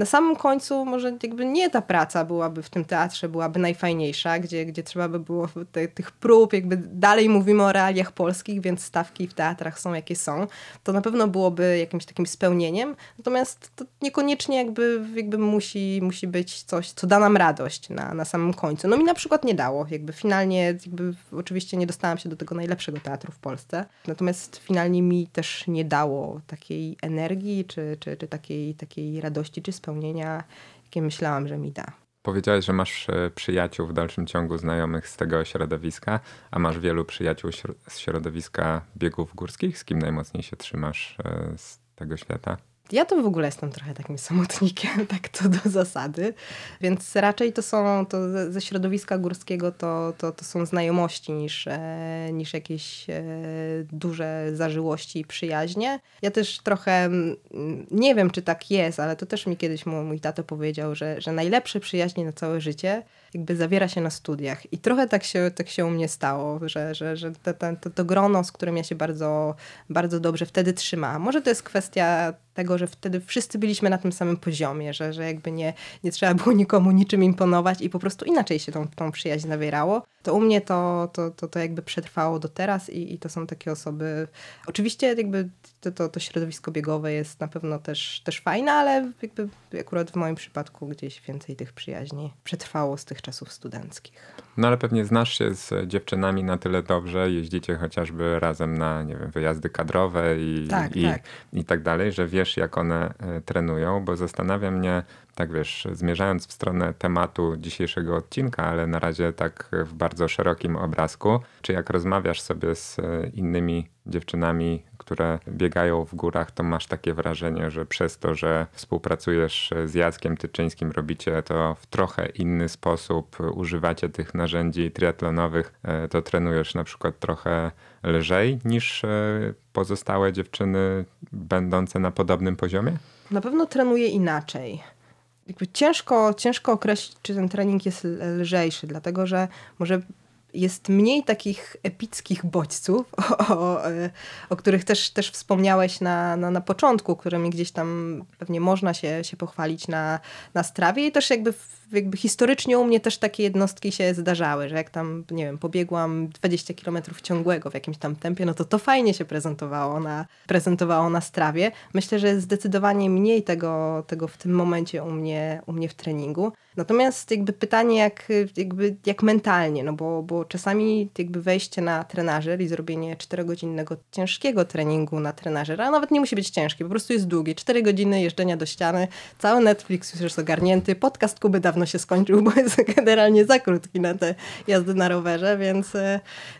na samym końcu może jakby nie ta praca byłaby w tym teatrze, byłaby najfajniejsza, gdzie, gdzie trzeba by było te, tych prób, jakby dalej mówimy o realiach polskich, więc stawki w teatrach są jakie są. To na pewno byłoby jakimś takim spełnieniem, natomiast to niekoniecznie jakby, jakby musi, musi być coś, co da nam radość na, na samym końcu. No mi na przykład nie dało, jakby finalnie, jakby oczywiście nie dostałam się do tego najlepszego teatru w Polsce, natomiast finalnie mi też nie dało takiej energii, czy, czy, czy takiej, takiej radości, czy spełnienia, jakie myślałam, że mi da. Powiedziałeś, że masz e, przyjaciół w dalszym ciągu znajomych z tego środowiska, a masz wielu przyjaciół z środowiska biegów górskich. Z kim najmocniej się trzymasz e, z tego świata? Ja to w ogóle jestem trochę takim samotnikiem, [LAUGHS] tak to do zasady, więc raczej to są, to ze środowiska górskiego to, to, to są znajomości niż, e, niż jakieś e, duże zażyłości i przyjaźnie. Ja też trochę, nie wiem czy tak jest, ale to też mi kiedyś mój, mój tato powiedział, że, że najlepsze przyjaźnie na całe życie jakby zawiera się na studiach. I trochę tak się, tak się u mnie stało, że, że, że to, to, to grono, z którym ja się bardzo, bardzo dobrze wtedy trzymałam. Może to jest kwestia tego, że wtedy wszyscy byliśmy na tym samym poziomie, że, że jakby nie, nie trzeba było nikomu niczym imponować i po prostu inaczej się tą, tą przyjaźń zawierało. To u mnie to, to, to, to jakby przetrwało do teraz i, i to są takie osoby. Oczywiście jakby to, to, to środowisko biegowe jest na pewno też, też fajne, ale jakby akurat w moim przypadku gdzieś więcej tych przyjaźni przetrwało z tych czasów studenckich. No ale pewnie znasz się z dziewczynami na tyle dobrze, jeździcie chociażby razem na, nie wiem, wyjazdy kadrowe i tak, i, tak. i tak dalej, że wiesz jak one e, trenują, bo zastanawia mnie, tak wiesz, zmierzając w stronę tematu dzisiejszego odcinka, ale na razie tak w bardzo szerokim obrazku, czy jak rozmawiasz sobie z e, innymi dziewczynami, które biegają w górach, to masz takie wrażenie, że przez to, że współpracujesz z Jackiem Tyczyńskim, robicie to w trochę inny sposób, używacie tych narzędzi triatlonowych, e, to trenujesz na przykład trochę lżej niż e, pozostałe dziewczyny będące na podobnym poziomie? Na pewno trenuję inaczej jakby ciężko, ciężko określić, czy ten trening jest lżejszy, dlatego że może jest mniej takich epickich bodźców, [LAUGHS] o, o, o, których też, też wspomniałeś na, na, na początku, którymi gdzieś tam pewnie można się, się pochwalić na, na strawie i też jakby, jakby historycznie u mnie też takie jednostki się zdarzały, że jak tam, nie wiem, pobiegłam 20 km ciągłego w jakimś tam tempie, no to to fajnie się prezentowało na, prezentowało na strawie. Myślę, że zdecydowanie mniej tego, tego w tym momencie u mnie, u mnie w treningu. Natomiast jakby pytanie jak, jakby jak mentalnie, no bo, bo czasami jakby wejście na trenażer i zrobienie 4-godzinnego ciężkiego treningu na trenażer, a nawet nie musi być ciężki, po prostu jest długi. 4 godziny jeżdżenia do ściany, cały Netflix już jest ogarnięty, podcast Kuby dawno się skończył, bo jest generalnie za krótki na te jazdy na rowerze, więc,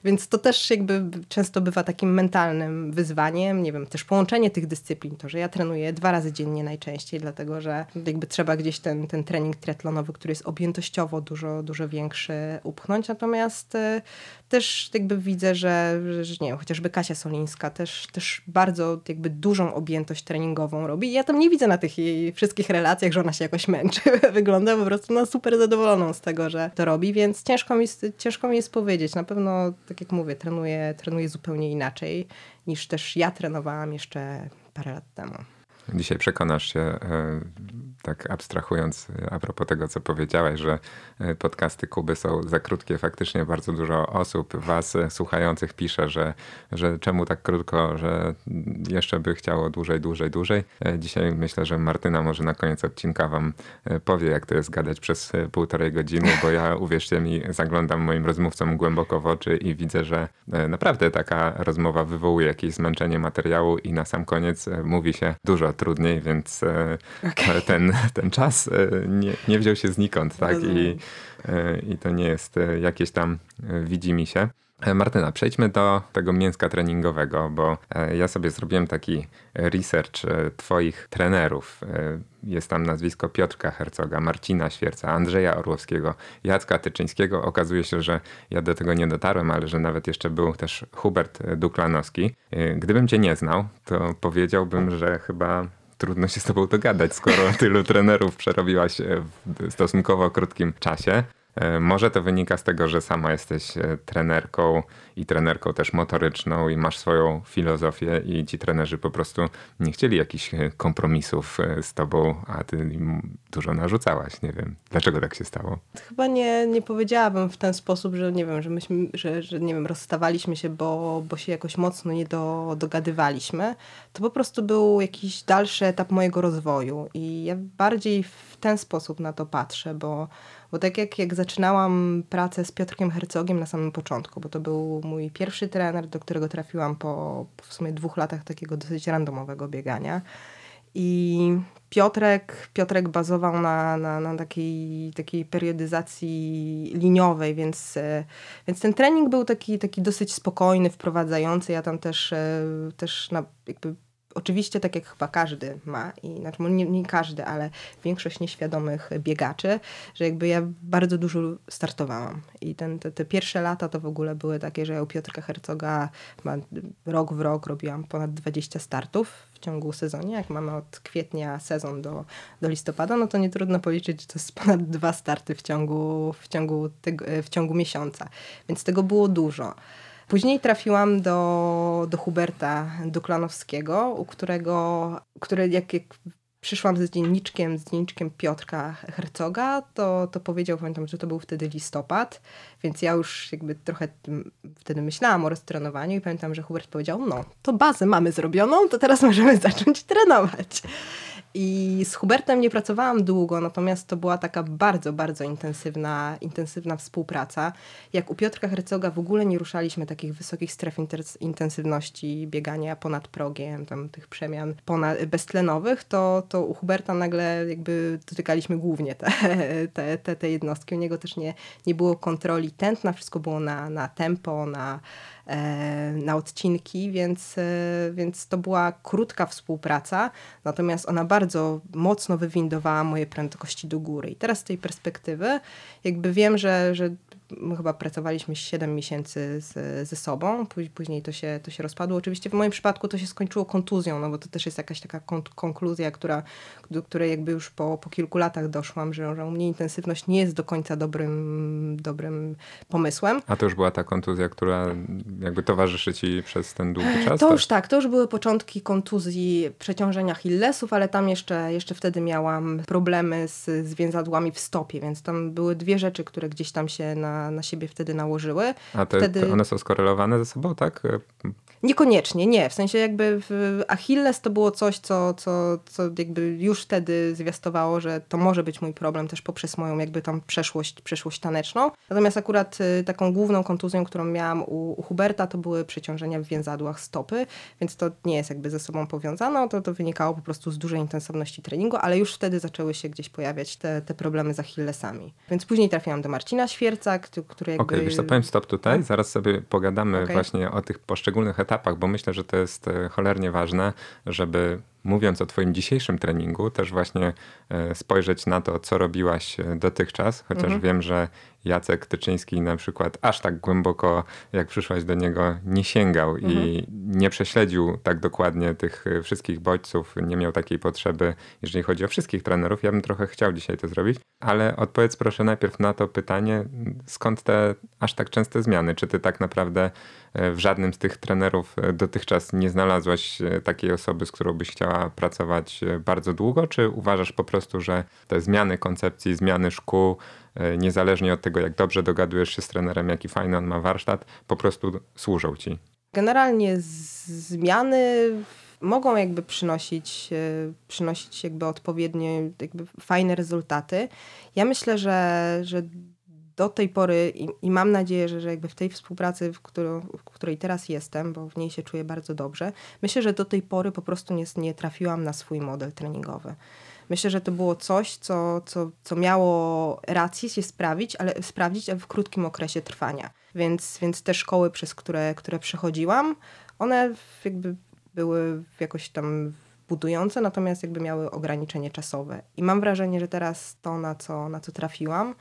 więc to też jakby często bywa takim mentalnym wyzwaniem, nie wiem, też połączenie tych dyscyplin, to, że ja trenuję dwa razy dziennie najczęściej, dlatego, że jakby trzeba gdzieś ten, ten trening triatlonowy który jest objętościowo dużo, dużo większy, upchnąć. Natomiast Natomiast e, też jakby widzę, że, że nie wiem, chociażby Kasia Solińska też, też bardzo jakby dużą objętość treningową robi. Ja tam nie widzę na tych jej wszystkich relacjach, że ona się jakoś męczy. [LAUGHS] Wygląda po prostu na super zadowoloną z tego, że to robi, więc ciężko mi, ciężko mi jest powiedzieć. Na pewno, tak jak mówię, trenuję, trenuję zupełnie inaczej niż też ja trenowałam jeszcze parę lat temu. Dzisiaj przekonasz się, e, tak abstrahując a propos tego, co powiedziałeś, że e, podcasty Kuby są za krótkie. Faktycznie bardzo dużo osób, was słuchających pisze, że, że czemu tak krótko, że jeszcze by chciało dłużej, dłużej, dłużej. E, dzisiaj myślę, że Martyna może na koniec odcinka wam powie, jak to jest gadać przez półtorej godziny, bo ja, [LAUGHS] uwierzcie mi, zaglądam moim rozmówcom głęboko w oczy i widzę, że naprawdę taka rozmowa wywołuje jakieś zmęczenie materiału i na sam koniec mówi się dużo trudniej, więc e, okay. ten, ten czas e, nie, nie wziął się znikąd, tak? I, e, I to nie jest jakieś tam widzi mi się. Martyna, przejdźmy do tego mięska treningowego, bo ja sobie zrobiłem taki research Twoich trenerów. Jest tam nazwisko Piotrka Hercoga, Marcina Świerca, Andrzeja Orłowskiego, Jacka Tyczyńskiego. Okazuje się, że ja do tego nie dotarłem, ale że nawet jeszcze był też Hubert Duklanowski. Gdybym Cię nie znał, to powiedziałbym, że chyba trudno się z tobą dogadać, skoro tylu [LAUGHS] trenerów przerobiłaś w stosunkowo krótkim czasie. E, może to wynika z tego, że sama jesteś e, trenerką i trenerką też motoryczną i masz swoją filozofię i ci trenerzy po prostu nie chcieli jakichś e, kompromisów z tobą, a ty im dużo narzucałaś. Nie wiem, dlaczego tak się stało? Chyba nie, nie powiedziałabym w ten sposób, że nie wiem, że myśmy, że, że nie wiem, rozstawaliśmy się, bo, bo się jakoś mocno nie do, dogadywaliśmy. To po prostu był jakiś dalszy etap mojego rozwoju i ja bardziej w ten sposób na to patrzę, bo bo tak jak, jak zaczynałam pracę z Piotrkiem Hercogiem na samym początku, bo to był mój pierwszy trener, do którego trafiłam po, po w sumie dwóch latach takiego dosyć randomowego biegania. I Piotrek, Piotrek bazował na, na, na takiej, takiej periodyzacji liniowej, więc, e, więc ten trening był taki, taki dosyć spokojny, wprowadzający. Ja tam też, e, też na, jakby Oczywiście, tak jak chyba każdy ma, i znaczy nie, nie, każdy, ale większość nieświadomych biegaczy, że jakby ja bardzo dużo startowałam. I ten, te, te pierwsze lata to w ogóle były takie, że ja u Piotrka Hercoga rok w rok robiłam ponad 20 startów w ciągu sezonie. Jak mamy od kwietnia sezon do, do listopada, no to nie trudno policzyć, że to jest ponad dwa starty w ciągu, w ciągu, w ciągu miesiąca. Więc tego było dużo. Później trafiłam do, do Huberta Duklanowskiego, u którego, który jak, jak przyszłam z dzienniczkiem, z dzienniczkiem Piotrka Hercoga, to, to powiedział, pamiętam, że to był wtedy listopad, więc ja już jakby trochę wtedy myślałam o roztrenowaniu i pamiętam, że Hubert powiedział, no to bazę mamy zrobioną, to teraz możemy zacząć trenować. I z Hubertem nie pracowałam długo, natomiast to była taka bardzo, bardzo intensywna, intensywna współpraca. Jak u Piotrka Hercoga w ogóle nie ruszaliśmy takich wysokich stref intensywności biegania ponad progiem, tam tych przemian ponad, beztlenowych, to, to u Huberta nagle jakby dotykaliśmy głównie te, [LAUGHS] te, te, te jednostki. U niego też nie, nie było kontroli tętna, wszystko było na, na tempo, na na odcinki, więc, e, więc to była krótka współpraca, natomiast ona bardzo mocno wywindowała moje prędkości do góry. I teraz z tej perspektywy jakby wiem, że, że my chyba pracowaliśmy 7 miesięcy z, ze sobą, później to się, to się rozpadło. Oczywiście w moim przypadku to się skończyło kontuzją, no bo to też jest jakaś taka konkluzja, która, do której jakby już po, po kilku latach doszłam, że, że u mnie intensywność nie jest do końca dobrym, dobrym pomysłem. A to już była ta kontuzja, która jakby towarzyszy ci przez ten długi czas? To już tak, to już były początki kontuzji przeciążenia Hillesów, ale tam jeszcze, jeszcze wtedy miałam problemy z, z więzadłami w stopie, więc tam były dwie rzeczy, które gdzieś tam się na na, siebie wtedy nałożyły. A te, wtedy... one są skorelowane ze sobą, tak? Niekoniecznie, nie. W sensie jakby w Achilles to było coś, co, co, co jakby już wtedy zwiastowało, że to może być mój problem też poprzez moją jakby tam przeszłość, przeszłość taneczną. Natomiast akurat y, taką główną kontuzją, którą miałam u, u Huberta, to były przeciążenia w więzadłach stopy, więc to nie jest jakby ze sobą powiązane. To, to wynikało po prostu z dużej intensywności treningu, ale już wtedy zaczęły się gdzieś pojawiać te, te problemy z Achillesami. Więc później trafiłam do Marcina Świerca, który jakby... Okej, okay, wiesz co, powiem stop tutaj. No. Zaraz sobie pogadamy okay. właśnie o tych poszczególnych etapach etapach, bo myślę, że to jest e, cholernie ważne, żeby mówiąc o Twoim dzisiejszym treningu, też właśnie e, spojrzeć na to, co robiłaś e, dotychczas, chociaż mhm. wiem, że Jacek Tyczyński na przykład aż tak głęboko, jak przyszłaś do niego, nie sięgał mhm. i nie prześledził tak dokładnie tych y, wszystkich bodźców, nie miał takiej potrzeby, jeżeli chodzi o wszystkich trenerów. Ja bym trochę chciał dzisiaj to zrobić, ale odpowiedz proszę najpierw na to pytanie, skąd te aż tak częste zmiany? Czy ty tak naprawdę y, w żadnym z tych trenerów y, dotychczas nie znalazłaś takiej osoby, z którą byś chciała pracować bardzo długo, czy uważasz po prostu, że te zmiany koncepcji, zmiany szkół, niezależnie od tego, jak dobrze dogadujesz się z trenerem, jaki fajny on ma warsztat, po prostu służą ci. Generalnie zmiany mogą jakby przynosić, e, przynosić jakby odpowiednie, jakby fajne rezultaty. Ja myślę, że, że do tej pory i, i mam nadzieję, że, że jakby w tej współpracy, w, którą, w której teraz jestem, bo w niej się czuję bardzo dobrze, myślę, że do tej pory po prostu nie, nie trafiłam na swój model treningowy. Myślę, że to było coś, co, co, co miało rację się sprawić, ale sprawdzić, w krótkim okresie trwania. Więc, więc te szkoły, przez które, które przechodziłam, one jakby były jakoś tam budujące, natomiast jakby miały ograniczenie czasowe. I mam wrażenie, że teraz to, na co, na co trafiłam,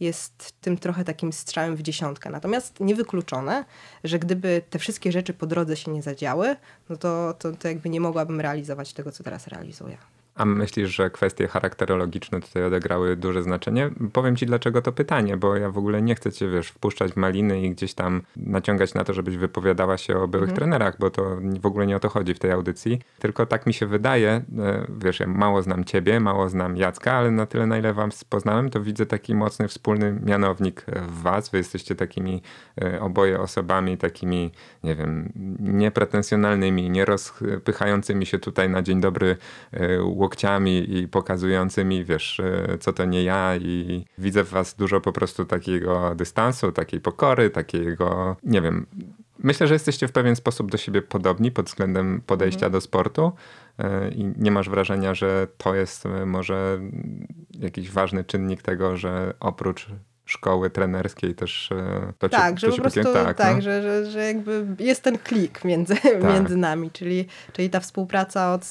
jest tym trochę takim strzałem w dziesiątkę. Natomiast niewykluczone, że gdyby te wszystkie rzeczy po drodze się nie zadziały, no to, to, to jakby nie mogłabym realizować tego, co teraz realizuję. A myślisz, że kwestie charakterologiczne tutaj odegrały duże znaczenie? Powiem ci dlaczego to pytanie, bo ja w ogóle nie chcę cię, wiesz, wpuszczać w maliny i gdzieś tam naciągać na to, żebyś wypowiadała się o byłych mhm. trenerach, bo to w ogóle nie o to chodzi w tej audycji. Tylko tak mi się wydaje, e, wiesz, ja mało znam ciebie, mało znam Jacka, ale na tyle, na ile wam poznałem, to widzę taki mocny wspólny mianownik w was. Wy jesteście takimi e, oboje osobami, takimi, nie wiem, niepretensjonalnymi, nie rozpychającymi się tutaj na dzień dobry e, łokciami i pokazującymi, wiesz, e, co to nie ja i widzę w was dużo po prostu takiego dystansu, takiej pokory, takiego, nie wiem, myślę, że jesteście w pewien sposób do siebie podobni pod względem podejścia mhm. do sportu e, i nie masz wrażenia, że to jest e, może jakiś ważny czynnik tego, że oprócz szkoły trenerskiej też e, to Tak, że po prostu tak, tak no? że, że, że jakby jest ten klik między, [LAUGHS] tak. między nami, czyli, czyli ta współpraca od,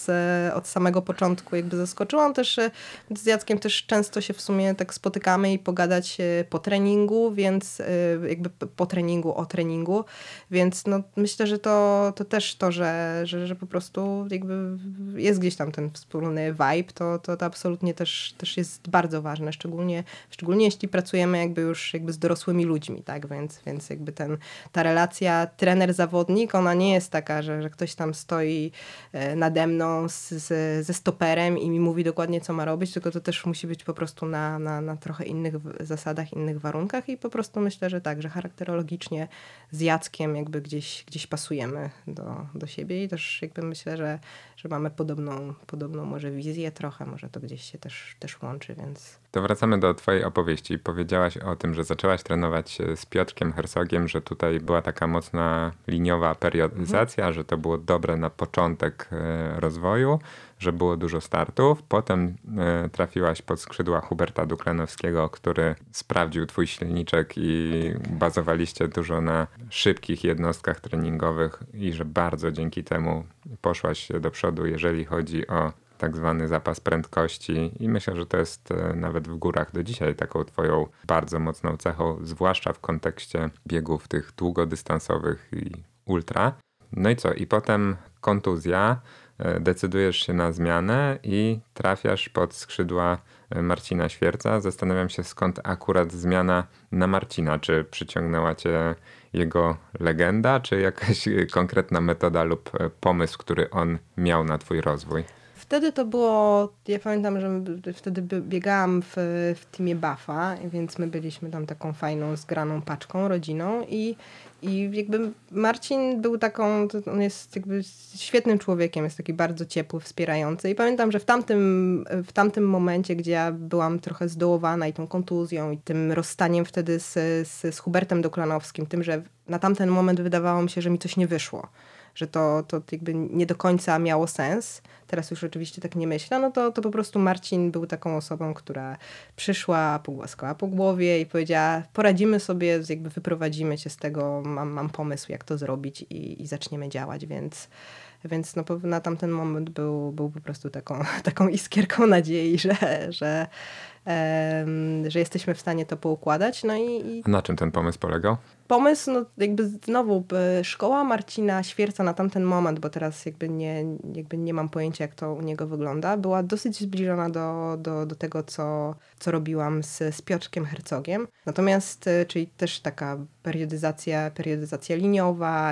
od samego początku jakby zaskoczyła. Też e, z Jackiem też często się w sumie tak spotykamy i pogadać e, po treningu, więc jakby po treningu, o treningu, więc no myślę, że to, to też to, że, że, że po prostu jakby jest gdzieś tam ten wspólny vibe, to, to, to absolutnie też, też jest bardzo ważne, szczególnie, szczególnie jeśli pracujemy jak jakby już jakby z dorosłymi ludźmi, tak? Więc, więc jakby ten, ta relacja trener-zawodnik, ona nie jest taka, że, że ktoś tam stoi e, nade mną z, z, ze stoperem i mi mówi dokładnie, co ma robić, tylko to też musi być po prostu na, na, na trochę innych zasadach, innych warunkach i po prostu myślę, że tak, że charakterologicznie z Jackiem jakby gdzieś, gdzieś pasujemy do, do siebie i też jakby myślę, że, że mamy podobną, podobną może wizję trochę, może to gdzieś się też, też łączy, więc... To wracamy do twojej opowieści. Powiedziałaś o tym, że zaczęłaś trenować z Piotrkiem Hersogiem, że tutaj była taka mocna liniowa periodyzacja, mhm. że to było dobre na początek e, rozwoju, że było dużo startów. Potem e, trafiłaś pod skrzydła Huberta Duklanowskiego, który sprawdził twój silniczek i bazowaliście dużo na szybkich jednostkach treningowych i że bardzo dzięki temu poszłaś do przodu, jeżeli chodzi o tak zwany zapas prędkości i myślę, że to jest e, nawet w górach do dzisiaj taką twoją bardzo mocną cechą, zwłaszcza w kontekście biegów tych długodystansowych i ultra. No i co? I potem kontuzja, e, decydujesz się na zmianę i trafiasz pod skrzydła e, Marcina Świerca. Zastanawiam się skąd akurat zmiana na Marcina. Czy przyciągnęła cię jego legenda, czy jakaś konkretna metoda lub pomysł, który on miał na twój rozwój? Wtedy to było, ja pamiętam, że wtedy biegałam w, w teamie Buffa, więc my byliśmy tam taką fajną, zgraną paczką, rodziną i, i jakby Marcin był taką, on jest jakby świetnym człowiekiem, jest taki bardzo ciepły, wspierający. I pamiętam, że w tamtym, w tamtym momencie, gdzie ja byłam trochę zdołowana i tą kontuzją i tym rozstaniem wtedy z, z, z Hubertem Doklanowskim, tym, że na tamten moment wydawało mi się, że mi coś nie wyszło, że to, to jakby nie do końca miało sens, teraz już oczywiście tak nie myślę, no to, to po prostu Marcin był taką osobą, która przyszła, pogłaskała po głowie i powiedziała, poradzimy sobie, jakby wyprowadzimy cię z tego, mam, mam pomysł, jak to zrobić i, i zaczniemy działać, więc więc no, na tamten moment był, był po prostu taką, [LAUGHS] taką iskierką nadziei, że, że, że jesteśmy w stanie to poukładać. No i, i... Na czym ten pomysł polegał? Pomysł, no jakby znowu szkoła Marcina Świerca na tamten moment, bo teraz jakby nie, jakby nie mam pojęcia jak to u niego wygląda, była dosyć zbliżona do, do, do tego, co, co robiłam z, z Piotrkiem Hercogiem. Natomiast, e, czyli też taka periodyzacja, periodyzacja liniowa,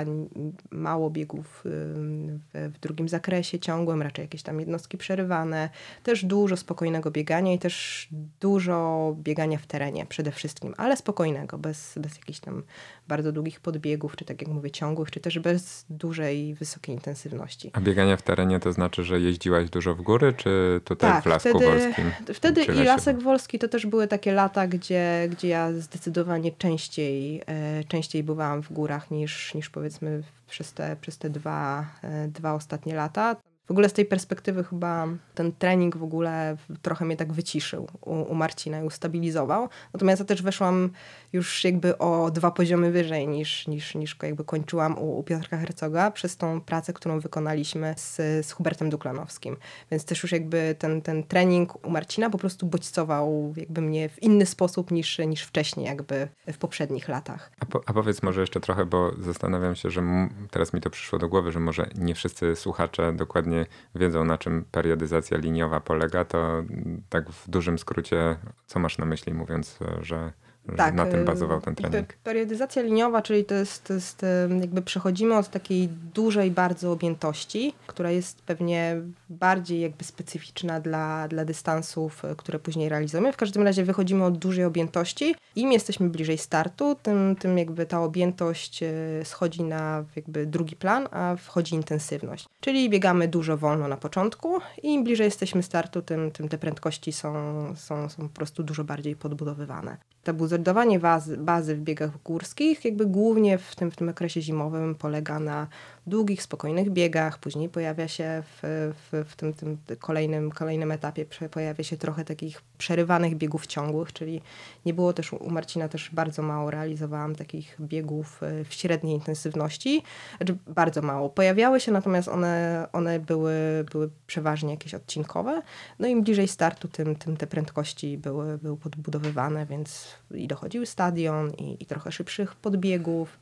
mało biegów w, w drugim zakresie ciągłym, raczej jakieś tam jednostki przerywane, też dużo spokojnego biegania i też dużo biegania w terenie przede wszystkim, ale spokojnego, bez, bez jakichś tam bardzo długich podbiegów, czy tak jak mówię, ciągłych, czy też bez dużej, wysokiej intensywności. A bieganie w terenie to znaczy, że jeździłaś dużo w góry, czy tutaj tak, w Lasku wtedy, Wolskim? Wtedy i Lasek Wolski to też były takie lata, gdzie, gdzie ja zdecydowanie częściej, e, częściej bywałam w górach niż, niż powiedzmy przez te, przez te dwa, e, dwa ostatnie lata. W ogóle z tej perspektywy chyba ten trening w ogóle trochę mnie tak wyciszył u, u Marcina i ustabilizował. Natomiast ja też weszłam już jakby o dwa poziomy wyżej niż, niż, niż jakby kończyłam u, u Piotrka Hercoga przez tą pracę, którą wykonaliśmy z, z Hubertem Duklanowskim. Więc też już jakby ten, ten trening u Marcina po prostu bodźcował jakby mnie w inny sposób niż, niż wcześniej jakby w poprzednich latach. A, po, a powiedz może jeszcze trochę, bo zastanawiam się, że teraz mi to przyszło do głowy, że może nie wszyscy słuchacze dokładnie wiedzą na czym periodyzacja liniowa polega, to tak w dużym skrócie co masz na myśli mówiąc, że tak, na tym bazował ten trening. Periodyzacja liniowa, czyli to jest, to jest jakby przechodzimy od takiej dużej bardzo objętości, która jest pewnie bardziej jakby specyficzna dla, dla dystansów, e, które później realizujemy. W każdym razie wychodzimy od dużej objętości. Im jesteśmy bliżej startu, tym, tym jakby ta objętość schodzi na jakby drugi plan, a wchodzi intensywność. Czyli biegamy dużo wolno na początku i im bliżej jesteśmy startu, tym, tym te prędkości są, są, są po prostu dużo bardziej podbudowywane to budowanie bazy, bazy w biegach górskich jakby głównie w tym, w tym okresie zimowym polega na długich, spokojnych biegach, później pojawia się w, w, w tym, tym kolejnym, kolejnym etapie pojawia się trochę takich przerywanych biegów ciągłych, czyli nie było też u Marcina też bardzo mało realizowałam takich biegów e, w średniej intensywności, znaczy bardzo mało. Pojawiały się, natomiast one, one były, były przeważnie jakieś odcinkowe. No im bliżej startu, tym, tym te prędkości były, były podbudowywane, więc i dochodził stadion, i, i trochę szybszych podbiegów,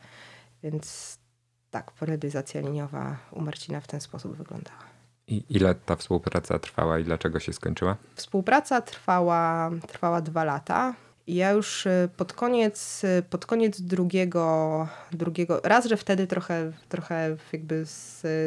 więc tak, periodyzacja liniowa u Marcina w ten sposób wyglądała. I ile ta współpraca trwała i dlaczego się skończyła? Współpraca trwała, trwała dwa lata. Ja już y, pod koniec, y, pod koniec drugiego, drugiego, raz, że wtedy trochę, trochę jakby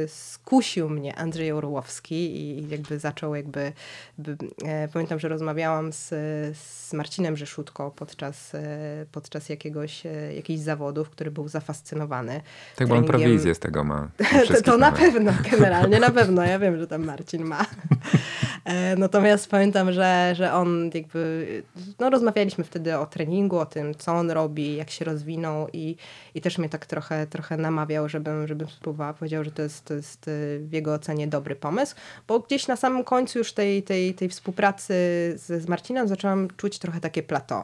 skusił mnie Andrzej Orłowski i jakby zaczął jakby, by, e, pamiętam, że rozmawiałam z, z Marcinem Rzeszutko podczas, e, podczas jakiegoś, e, jakichś zawodów, który był zafascynowany. Tak, bo on prowizję z tego ma. [LAUGHS] to, to na pewno, generalnie na pewno. Ja wiem, że tam Marcin ma. [LAUGHS] E, natomiast pamiętam, że, że on jakby, no rozmawialiśmy wtedy o treningu, o tym, co on robi, jak się rozwinął i, i też mnie tak trochę, trochę namawiał, żebym, żebym spróbowała. Powiedział, że to jest, to jest e, w jego ocenie dobry pomysł, bo gdzieś na samym końcu już tej, tej, tej współpracy z, z Marcinem zaczęłam czuć trochę takie plateau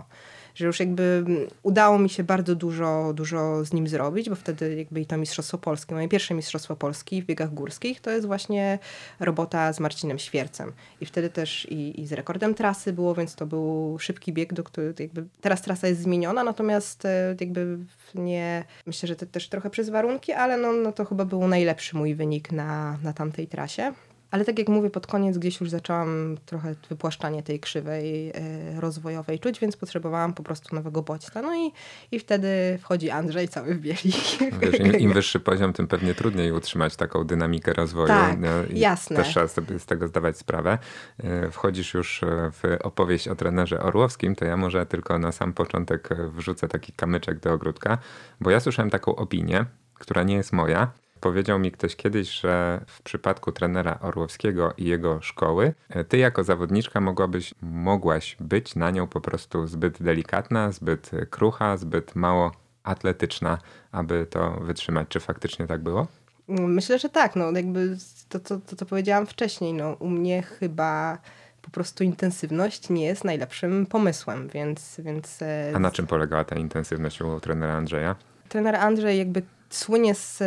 że już jakby udało mi się bardzo dużo, dużo z nim zrobić, bo wtedy jakby i to Mistrzostwo Polskie, moje pierwsze Mistrzostwo Polski w biegach górskich, to jest właśnie robota z Marcinem Świercem. I wtedy też i, i z rekordem trasy było, więc to był szybki bieg, do którego jakby teraz trasa jest zmieniona, natomiast e, jakby nie, myślę, że to też trochę przez warunki, ale no, no to chyba był najlepszy mój wynik na, na tamtej trasie. Ale tak jak mówię, pod koniec gdzieś już zaczęłam trochę wypłaszczanie tej krzywej e, rozwojowej czuć, więc potrzebowałam po prostu nowego bodźca. No i, i wtedy wchodzi Andrzej cały w bieli. Wiesz, im, im, [LAUGHS] wyższy poziom, tym pewnie trudniej utrzymać taką dynamikę rozwoju. Tak, no, jasne. Też trzeba sobie z tego zdawać sprawę. E, wchodzisz już e, w opowieść o trenerze Orłowskim, to ja może tylko na sam początek wrzucę taki kamyczek do ogródka, bo ja słyszałem taką opinię, która nie jest moja, Powiedział mi ktoś kiedyś, że w przypadku trenera Orłowskiego i jego szkoły, e, ty jako zawodniczka mogłabyś, mogłaś być na nią po prostu zbyt delikatna, zbyt krucha, zbyt mało atletyczna, aby to wytrzymać. Czy faktycznie tak było? Myślę, że tak. No, jakby to, to, to, co powiedziałam wcześniej, no, u mnie chyba po prostu intensywność nie jest najlepszym pomysłem, więc... więc e, A na czym polegała ta intensywność u trenera Andrzeja? Trener Andrzej jakby słynie z,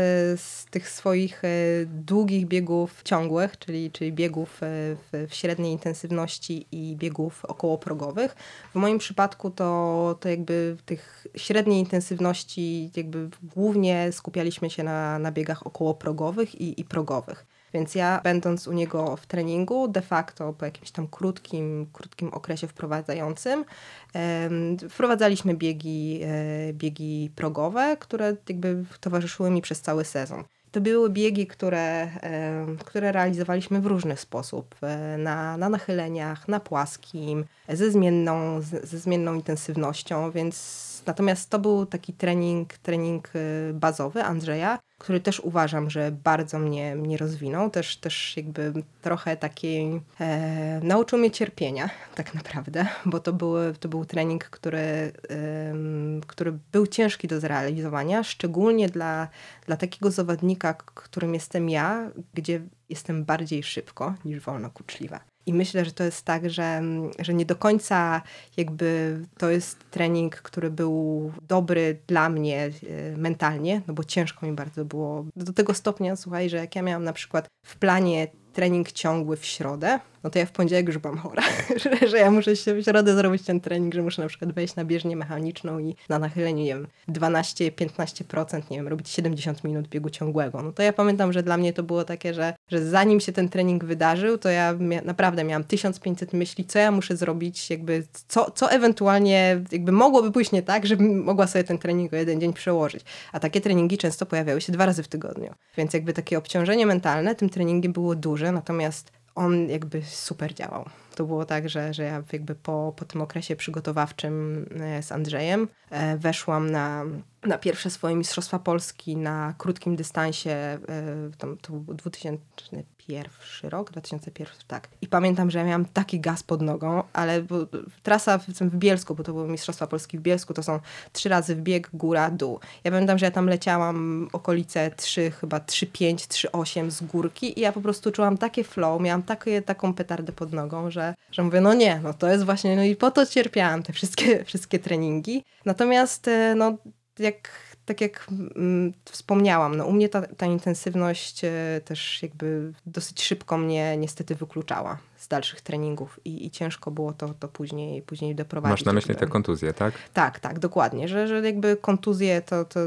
z tych swoich e, długich biegów ciągłych, czyli, czyli biegów e, w, w średniej intensywności i biegów okołoprogowych. W moim przypadku to, to jakby tych średniej intensywności jakby głównie skupialiśmy się na, na biegach okołoprogowych i, i progowych. Więc ja, będąc u niego w treningu, de facto po jakimś tam krótkim, krótkim okresie wprowadzającym, wprowadzaliśmy biegi, e, biegi progowe, które jakby towarzyszyły mi przez cały sezon. To były biegi, które, które realizowaliśmy w różny sposób. E, na, na nachyleniach, na płaskim, ze zmienną, ze zmienną intensywnością, więc natomiast to był taki trening, trening e, bazowy Andrzeja, który też uważam, że bardzo mnie, mnie rozwinął. Też, też jakby trochę takiej e, nauczył mnie cierpienia [LAUGHS] tak naprawdę, bo to, to był trening, który, e, który był ciężki do zrealizowania, szczególnie dla, dla takiego zawodnika, którym jestem ja, gdzie jestem bardziej szybko niż wolno kuczliwa. I myślę, że to jest tak, że, że nie do końca jakby to jest trening, który był dobry dla mnie e, mentalnie, no bo ciężko mi bardzo było do tego stopnia, słuchaj, że jak ja miałam na przykład w planie trening ciągły w środę, no to ja w poniedziałek już byłam chora, [LAUGHS] że, że ja muszę się w środę zrobić ten trening, że muszę na przykład wejść na bieżnię mechaniczną i na nachyleniu, nie wiem, 12-15%, nie wiem, robić 70 minut biegu ciągłego. No to ja pamiętam, że dla mnie to było takie, że, że zanim się ten trening wydarzył, to ja mia naprawdę miałam 1500 myśli, co ja muszę zrobić, jakby co, co ewentualnie jakby mogłoby pójść nie tak, żebym mogła sobie ten trening o jeden dzień przełożyć. A takie treningi często pojawiały się dwa razy w tygodniu. Więc jakby takie obciążenie mentalne tym treningiem było duże, natomiast on jakby super działał. To było tak, że, że ja jakby po, po tym okresie przygotowawczym e, z Andrzejem e, weszłam na, na pierwsze swoje Mistrzostwa Polski na krótkim dystansie, e, to, był 2001 rok, 2001, tak. I pamiętam, że ja miałam taki gaz pod nogą, ale bo, trasa w, w Bielsku, bo to były Mistrzostwa Polski w Bielsku, to są trzy razy w bieg, góra, dół. Ja pamiętam, że ja tam leciałam okolice 3, chyba 3,5, 3,8 z górki i ja po prostu czułam takie flow, miałam takie, taką petardę pod nogą, że, że mówię, no nie, no to jest właśnie, no i po to cierpiałam te wszystkie, wszystkie treningi. Natomiast e, no jak tak jak mm, wspomniałam, no u mnie ta, ta intensywność e, też jakby dosyć szybko mnie niestety wykluczała z dalszych treningów i, i ciężko było to, to później, później doprowadzić. Masz na myśli te kontuzje, tak? Tak, tak, dokładnie, że, że jakby kontuzje to, to,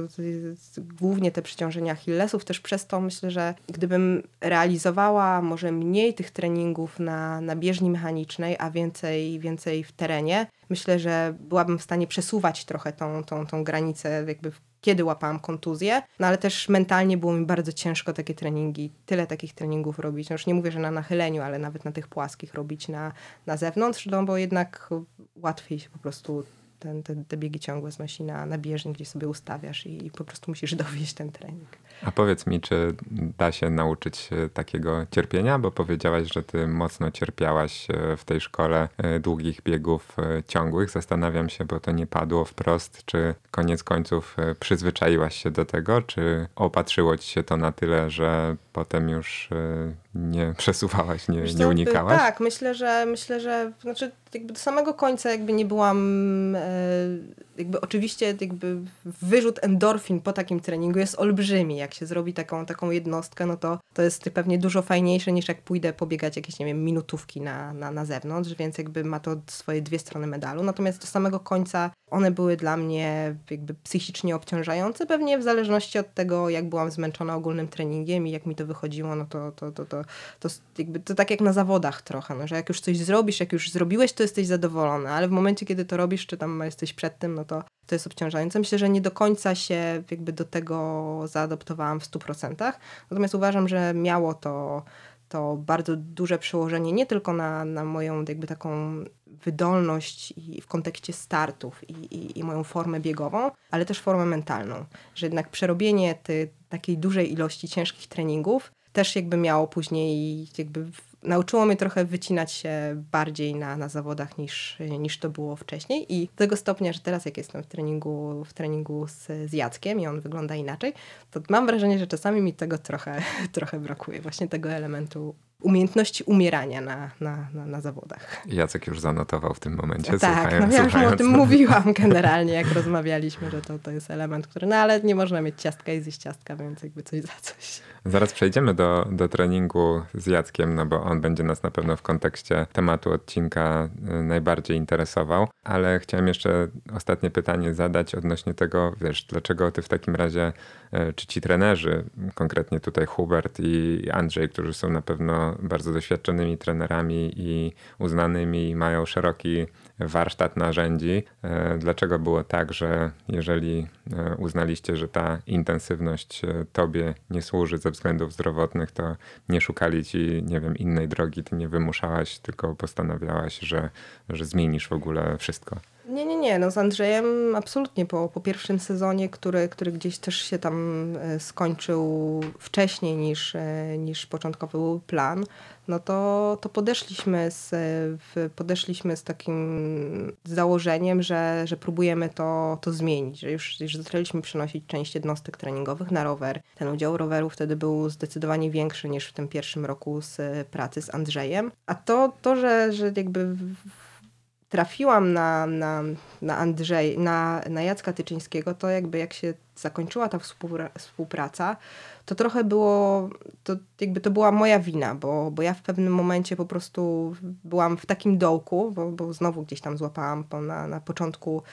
to głównie te przeciążenia Achillesów, też przez to myślę, że gdybym realizowała może mniej tych treningów na, na bieżni mechanicznej, a więcej, więcej w terenie, myślę, że byłabym w stanie przesuwać trochę tą, tą, tą granicę jakby kiedy łapałam kontuzję, no ale też mentalnie było mi bardzo ciężko takie treningi, tyle takich treningów robić. No już nie mówię, że na nachyleniu, ale nawet na tych płaskich robić na, na zewnątrz, no bo jednak łatwiej się po prostu ten, te, te biegi ciągłe znosi na, na bieżni, gdzie sobie ustawiasz i, i po prostu musisz [LAUGHS] dowieść ten trening. A powiedz mi, czy da się nauczyć takiego cierpienia? Bo powiedziałaś, że ty mocno cierpiałaś e, w tej szkole e, długich biegów e, ciągłych. Zastanawiam się, bo to nie padło wprost, czy koniec końców przyzwyczaiłaś się do tego, czy opatrzyło ci się to na tyle, że potem już nie [LAUGHS] przesuwałaś, nie, nie unikałaś? Tak, myślę, że myślę, że znaczy jakby do samego końca jakby nie byłam jakby oczywiście jakby wyrzut endorfin po takim treningu jest olbrzymi. Jak się zrobi taką, taką jednostkę, no to to jest pewnie dużo fajniejsze niż jak pójdę pobiegać jakieś, nie wiem, minutówki na, na, na zewnątrz, więc jakby ma to swoje dwie strony medalu. Natomiast do samego końca one były dla mnie jakby psychicznie obciążające, pewnie w zależności od tego, jak byłam zmęczona ogólnym treningiem i jak mi to wychodziło, no to, to, to, to, to, jakby to tak jak na zawodach trochę, no, że jak już coś zrobisz, jak już zrobiłeś, to jesteś zadowolony, ale w momencie, kiedy to robisz, czy tam jesteś przed tym, no to, to jest obciążające. Myślę, że nie do końca się jakby do tego zaadoptowałam w 100%, natomiast uważam, że miało to to bardzo duże przełożenie nie tylko na, na moją jakby taką wydolność i w kontekście startów i, i, i, moją formę biegową, ale też formę mentalną. Że jednak przerobienie tej takiej dużej ilości ciężkich treningów też jakby miało później jakby nauczyło mnie trochę wycinać się bardziej na, na zawodach niż, niż to było wcześniej i do tego stopnia, że teraz jak jestem w treningu, w treningu z, z Jackiem i on wygląda inaczej, to mam wrażenie, że czasami mi tego trochę, [LAUGHS] trochę brakuje, właśnie tego elementu umiejętności umierania na, na, na, na zawodach. Jacek już zanotował w tym momencie. Tak, no ja już o tym mówiłam generalnie, jak rozmawialiśmy, że to, to jest element, który, no ale nie można mieć ciastka i zjeść ciastka, więc jakby coś za coś. Zaraz przejdziemy do, do treningu z Jackiem, no bo on będzie nas na pewno w kontekście tematu odcinka y, najbardziej interesował, ale chciałem jeszcze ostatnie pytanie zadać odnośnie tego, wiesz, dlaczego ty w takim razie, y, czy ci trenerzy, konkretnie tutaj Hubert i Andrzej, którzy są na pewno bardzo doświadczonymi trenerami i uznanymi i mają szeroki warsztat narzędzi. E, dlaczego było tak, że jeżeli e, uznaliście, że ta intensywność e, tobie nie służy ze względów zdrowotnych, to nie szukali ci, nie wiem, innej drogi, ty nie wymuszałaś, tylko postanawiałaś, że, że zmienisz w ogóle wszystko? Nie, nie, nie. No z Andrzejem absolutnie po, po pierwszym sezonie, który, który gdzieś też się tam skończył wcześniej niż, niż początkowy był plan, no to, to podeszliśmy, z, podeszliśmy z takim założeniem, że, że próbujemy to, to zmienić, że już, już zaczęliśmy przenosić część jednostek treningowych na rower. Ten udział roweru wtedy był zdecydowanie większy niż w tym pierwszym roku z pracy z Andrzejem. A to, to że, że jakby trafiłam na, na, na Andrzej, na, na Jacka Tyczyńskiego, to jakby jak się zakończyła ta współpraca, to trochę było, to jakby to była moja wina, bo, bo ja w pewnym momencie po prostu byłam w takim dołku, bo, bo znowu gdzieś tam złapałam na, na początku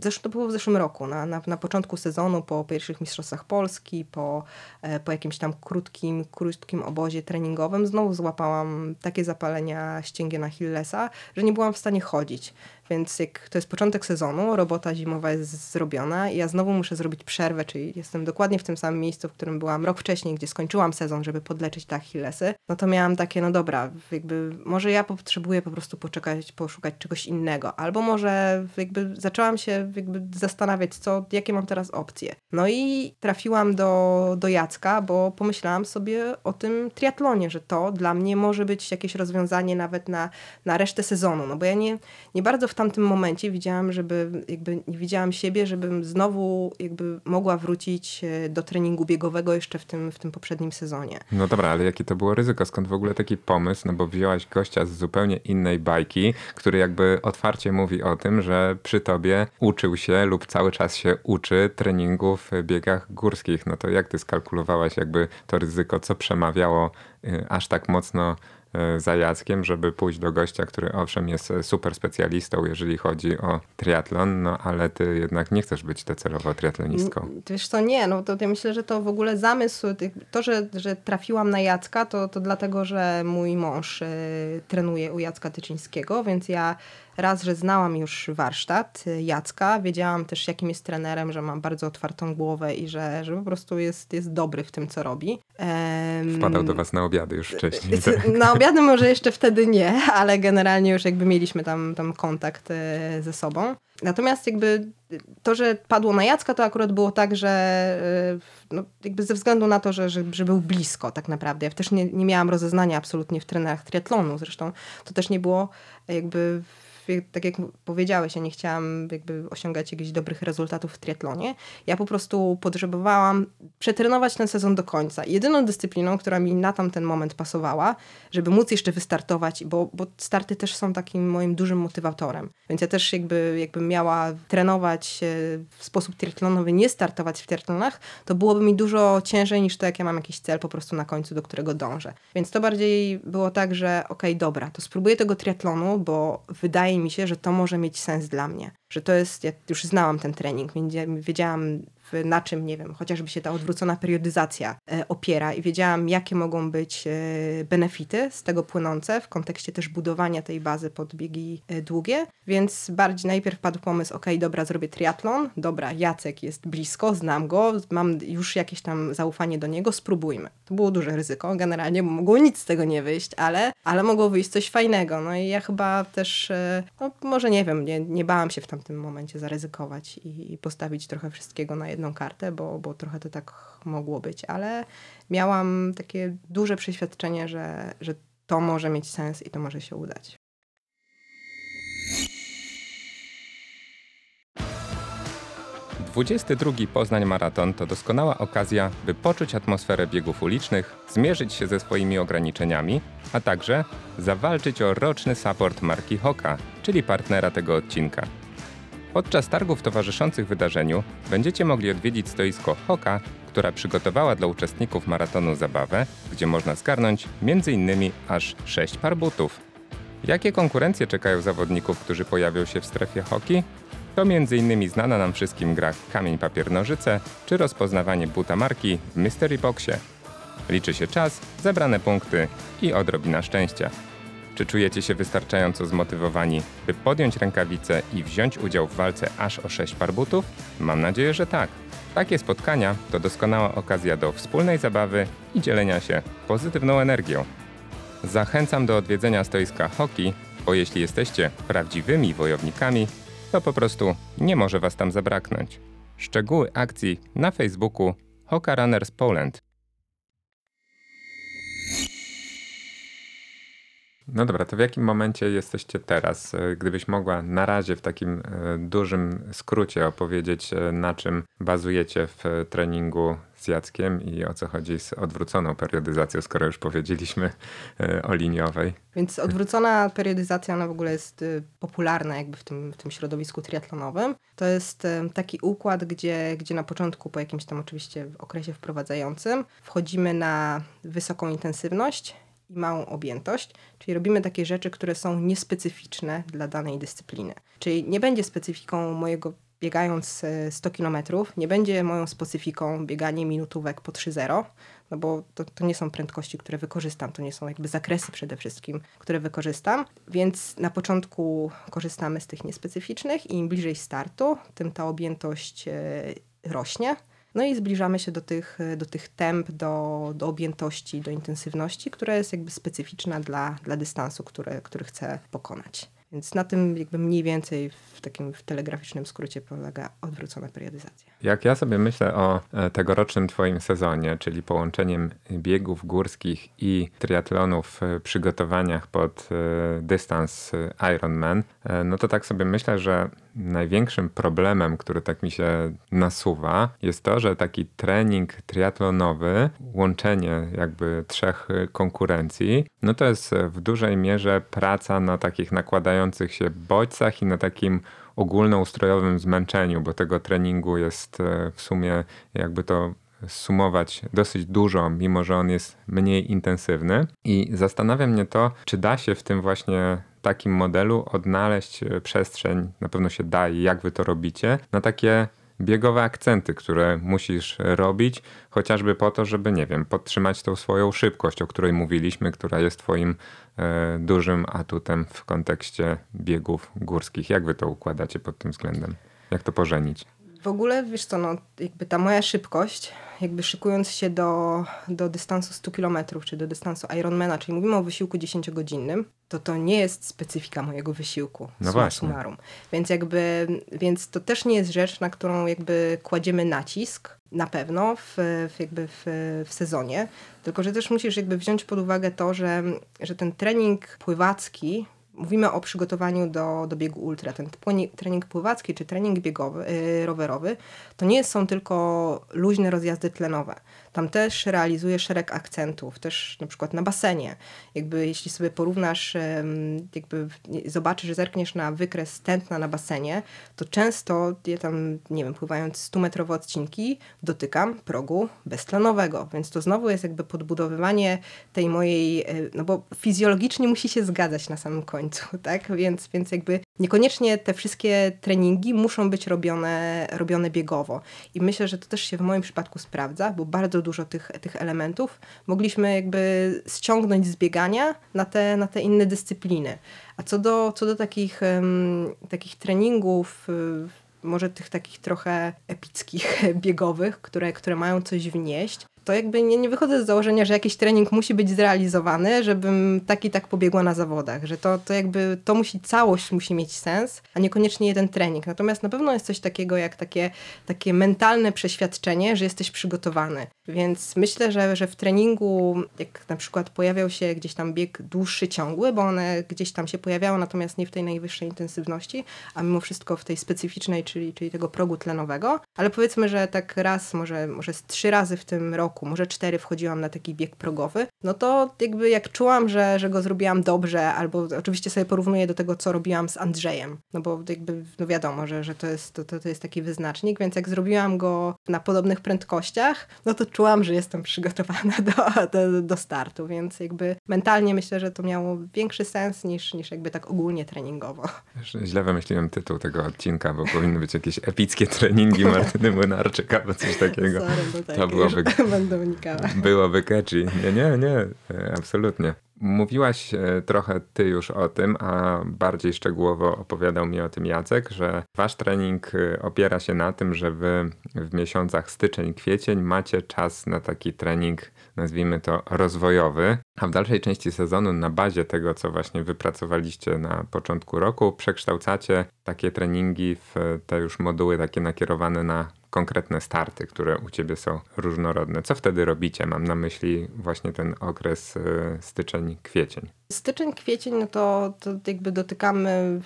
Zresztą to było w zeszłym roku, na, na, na początku sezonu, po pierwszych Mistrzostwach Polski, po, e, po jakimś tam krótkim, krótkim obozie treningowym, znowu złapałam takie zapalenia ścięgien Achillesa, że nie byłam w stanie chodzić. Więc jak to jest początek sezonu, robota zimowa jest zrobiona i ja znowu muszę zrobić przerwę, czyli jestem dokładnie w tym samym miejscu, w którym byłam rok wcześniej, gdzie skończyłam sezon, żeby podleczyć te Achillesy, no to miałam takie, no dobra, jakby może ja potrzebuję po prostu poczekać, poszukać czegoś innego, albo może jakby zaczęłam się jakby zastanawiać, co, jakie mam teraz opcje. No i trafiłam do, do Jacka, bo pomyślałam sobie o tym triatlonie, że to dla mnie może być jakieś rozwiązanie nawet na, na resztę sezonu, no bo ja nie, nie bardzo w tamtym momencie widziałam, żeby jakby nie widziałam siebie, żebym znowu jakby mogła wrócić e, do treningu biegowego jeszcze w tym, w tym poprzednim sezonie. No dobra, ale jakie to było ryzyko? Skąd w ogóle taki pomysł? No bo wzięłaś gościa z zupełnie innej bajki, który jakby otwarcie mówi o tym, że przy tobie uczył się lub cały czas się uczy treningu w biegach górskich. No to jak ty skalkulowałaś jakby to ryzyko, co przemawiało y, aż tak mocno za Jackiem, żeby pójść do gościa, który owszem jest super specjalistą, jeżeli chodzi o triatlon, no ale ty jednak nie chcesz być docelowo triatlonistką. Wiesz co, nie, no to ja myślę, że to w ogóle zamysł, to, że, że trafiłam na Jacka, to, to dlatego, że mój mąż y, trenuje u Jacka Tyczyńskiego, więc ja raz, że znałam już warsztat y, Jacka, wiedziałam też jakim jest trenerem, że ma bardzo otwartą głowę i że, że po prostu jest, jest dobry w tym, co robi. Wpadał do was na obiady już wcześniej. Tak? Na obiady może jeszcze wtedy nie, ale generalnie już jakby mieliśmy tam, tam kontakt y, ze sobą. Natomiast jakby to, że padło na Jacka, to akurat było tak, że y, no, jakby ze względu na to, że, że, że, był blisko tak naprawdę. Ja też nie, nie miałam rozeznania absolutnie w trenerach triatlonu. Zresztą to też nie było jakby tak jak powiedziałeś, ja nie chciałam jakby osiągać jakichś dobrych rezultatów w triatlonie. Ja po prostu potrzebowałam przetrenować ten sezon do końca. Jedyną dyscypliną, która mi na tamten moment pasowała, żeby móc jeszcze wystartować, bo, bo starty też są takim moim dużym motywatorem. Więc ja też jakby, jakbym miała trenować w sposób triatlonowy, nie startować w triatlonach, to byłoby mi dużo ciężej niż to, jak ja mam jakiś cel po prostu na końcu, do którego dążę. Więc to bardziej było tak, że okej, okay, dobra, to spróbuję tego triatlonu, bo wydaje mi się, że to może mieć sens dla mnie. Że to jest, ja już znałam ten trening, wiedziałam na czym, nie wiem, chociażby się ta odwrócona periodyzacja e, opiera i wiedziałam, jakie mogą być e, benefity z tego płynące w kontekście też budowania tej bazy pod biegi e, długie, więc bardziej najpierw padł pomysł, ok, dobra, zrobię triatlon, dobra, Jacek jest blisko, znam go, mam już jakieś tam zaufanie do niego, spróbujmy. To było duże ryzyko generalnie, bo mogło nic z tego nie wyjść, ale, ale mogło wyjść coś fajnego. No i ja chyba też, no może nie wiem, nie, nie bałam się w tamtym momencie zaryzykować i, i postawić trochę wszystkiego na jedno jedną kartę, bo, bo trochę to tak mogło być, ale miałam takie duże przeświadczenie, że, że to może mieć sens i to może się udać. 22 Poznań Maraton to doskonała okazja, by poczuć atmosferę biegów ulicznych, zmierzyć się ze swoimi ograniczeniami, a także zawalczyć o roczny support marki Hoka, czyli partnera tego odcinka. Podczas targów towarzyszących wydarzeniu będziecie mogli odwiedzić stoisko Hoka, która przygotowała dla uczestników maratonu zabawę, gdzie można zgarnąć m.in. aż 6 par butów. Jakie konkurencje czekają zawodników, którzy pojawią się w strefie hoki? To m.in. znana nam wszystkim gra Kamień Papier Nożyce czy rozpoznawanie buta marki w Mystery Boxie. Liczy się czas, zebrane punkty i odrobina szczęścia. Czy czujecie się wystarczająco zmotywowani, by podjąć rękawice i wziąć udział w walce aż o 6 par butów? Mam nadzieję, że tak. Takie spotkania to doskonała okazja do wspólnej zabawy i dzielenia się pozytywną energią. Zachęcam do odwiedzenia stoiska hoki, bo jeśli jesteście prawdziwymi wojownikami, to po prostu nie może Was tam zabraknąć. Szczegóły akcji na Facebooku Hoka Runners Poland. No dobra, to w jakim momencie jesteście teraz? E, gdybyś mogła na razie w takim e, dużym skrócie opowiedzieć, e, na czym bazujecie w treningu z Jackiem i o co chodzi z odwróconą periodyzacją, skoro już powiedzieliśmy o liniowej. Więc odwrócona periodyzacja, ona w ogóle jest popularna jakby w tym, w tym środowisku triatlonowym. To jest taki układ, gdzie, gdzie na początku, po jakimś tam oczywiście okresie wprowadzającym, wchodzimy na wysoką intensywność i małą objętość, czyli robimy takie rzeczy, które są niespecyficzne dla danej dyscypliny. Czyli nie będzie specyfiką mojego biegając 100 e, km, nie będzie moją specyfiką bieganie minutówek po 3.0, no bo to, to nie są prędkości, które wykorzystam, to nie są jakby zakresy przede wszystkim, które wykorzystam, więc na początku korzystamy z tych niespecyficznych i im bliżej startu, tym ta objętość e, rośnie. No i zbliżamy się do tych, do tych temp, do, do objętości, do intensywności, która jest jakby specyficzna dla, dla dystansu, który, który chcę pokonać. Więc na tym jakby mniej więcej w takim w telegraficznym skrócie polega odwrócona periodyzacja. Jak ja sobie myślę o e, tegorocznym Twoim sezonie, czyli połączeniem biegów górskich i triatlonów w przygotowaniach pod e, dystans Ironman, e, no to tak sobie myślę, że największym problemem, który tak mi się nasuwa, jest to, że taki trening triatlonowy, łączenie jakby trzech konkurencji, no to jest w dużej mierze praca na takich nakładających się bodźcach i na takim ogólnoustrojowym zmęczeniu, bo tego treningu jest e, w sumie, jakby to sumować dosyć dużo, mimo że on jest mniej intensywny. I zastanawia mnie to, czy da się w tym właśnie takim modelu odnaleźć e, przestrzeń, na pewno się da i jak wy to robicie, na takie biegowe akcenty, które musisz robić, chociażby po to, żeby, nie wiem, podtrzymać tą swoją szybkość, o której mówiliśmy, która jest twoim dużym atutem w kontekście biegów górskich. Jak wy to układacie pod tym względem? Jak to pożenić? W ogóle, wiesz co, no, jakby ta moja szybkość, jakby szykując się do, do dystansu 100 km, czy do dystansu Ironmana, czyli mówimy o wysiłku 10-godzinnym, to to nie jest specyfika mojego wysiłku, no summarum. Więc jakby, więc to też nie jest rzecz, na którą jakby kładziemy nacisk, na pewno w, w jakby w, w, sezonie, tylko że też musisz jakby wziąć pod uwagę to, że, że ten trening pływacki mówimy o przygotowaniu do, do biegu ultra, ten trening pływacki czy trening biegowy, yy, rowerowy, to nie są tylko luźne rozjazdy tlenowe. Tam też realizuje szereg akcentów, też na przykład na basenie. Jakby jeśli sobie porównasz, jakby zobaczysz, zerkniesz na wykres tętna na basenie, to często ja tam, nie wiem, pływając 100-metrowe odcinki, dotykam progu beztlenowego, więc to znowu jest jakby podbudowywanie tej mojej, e, no bo fizjologicznie musi się zgadzać na samym końcu, [LAUGHS] tak? Więc, więc jakby niekoniecznie te wszystkie treningi muszą być robione, robione biegowo. I myślę, że to też się w moim przypadku sprawdza, bo bardzo dużo tych, tych elementów mogliśmy jakby ściągnąć z biegania na te, na te inne dyscypliny. A co do, co do takich, um, takich treningów, y, może tych takich trochę epickich, [LAUGHS] biegowych, które, które mają coś wnieść, to jakby nie, nie wychodzę z założenia, że jakiś trening musi być zrealizowany, żebym tak i tak pobiegła na zawodach, że to, to jakby to musi, całość musi mieć sens, a niekoniecznie jeden trening. Natomiast na pewno jest coś takiego jak takie, takie mentalne przeświadczenie, że jesteś przygotowany. Więc myślę, że, że w treningu, jak na przykład pojawiał się gdzieś tam bieg dłuższy, ciągły, bo one gdzieś tam się pojawiały, natomiast nie w tej najwyższej intensywności, a mimo wszystko w tej specyficznej, czyli, czyli tego progu tlenowego, ale powiedzmy, że tak raz, może, może z trzy razy w tym roku, może cztery wchodziłam na taki bieg progowy, no to jakby jak czułam, że, że go zrobiłam dobrze, albo oczywiście sobie porównuję do tego, co robiłam z Andrzejem, no bo jakby no wiadomo, że, że to, jest, to, to jest taki wyznacznik, więc jak zrobiłam go na podobnych prędkościach, no to czułam, że jestem przygotowana [LAUGHS] do, do, do startu, więc jakby mentalnie myślę, że to miało większy sens niż, niż jakby tak ogólnie treningowo. Źle wymyśliłem tytuł tego odcinka, bo powinny być jakieś epickie treningi Martyny Młynarczyk albo coś takiego. Sorry, tak, to byłoby, [LAUGHS] będę byłoby catchy. Nie, nie, nie, absolutnie. Mówiłaś e, trochę ty już o tym, a bardziej szczegółowo opowiadał mi o tym Jacek, że wasz trening e, opiera się na tym, że wy w miesiącach styczeń, kwiecień macie czas na taki trening, nazwijmy to rozwojowy, a w dalszej części sezonu na bazie tego, co właśnie wypracowaliście na początku roku, przekształcacie takie treningi w te już moduły takie nakierowane na konkretne starty, które u ciebie są różnorodne. Co wtedy robicie? Mam na myśli właśnie ten okres y, styczeń, kwiecień. Styczeń, kwiecień, no to, to jakby dotykamy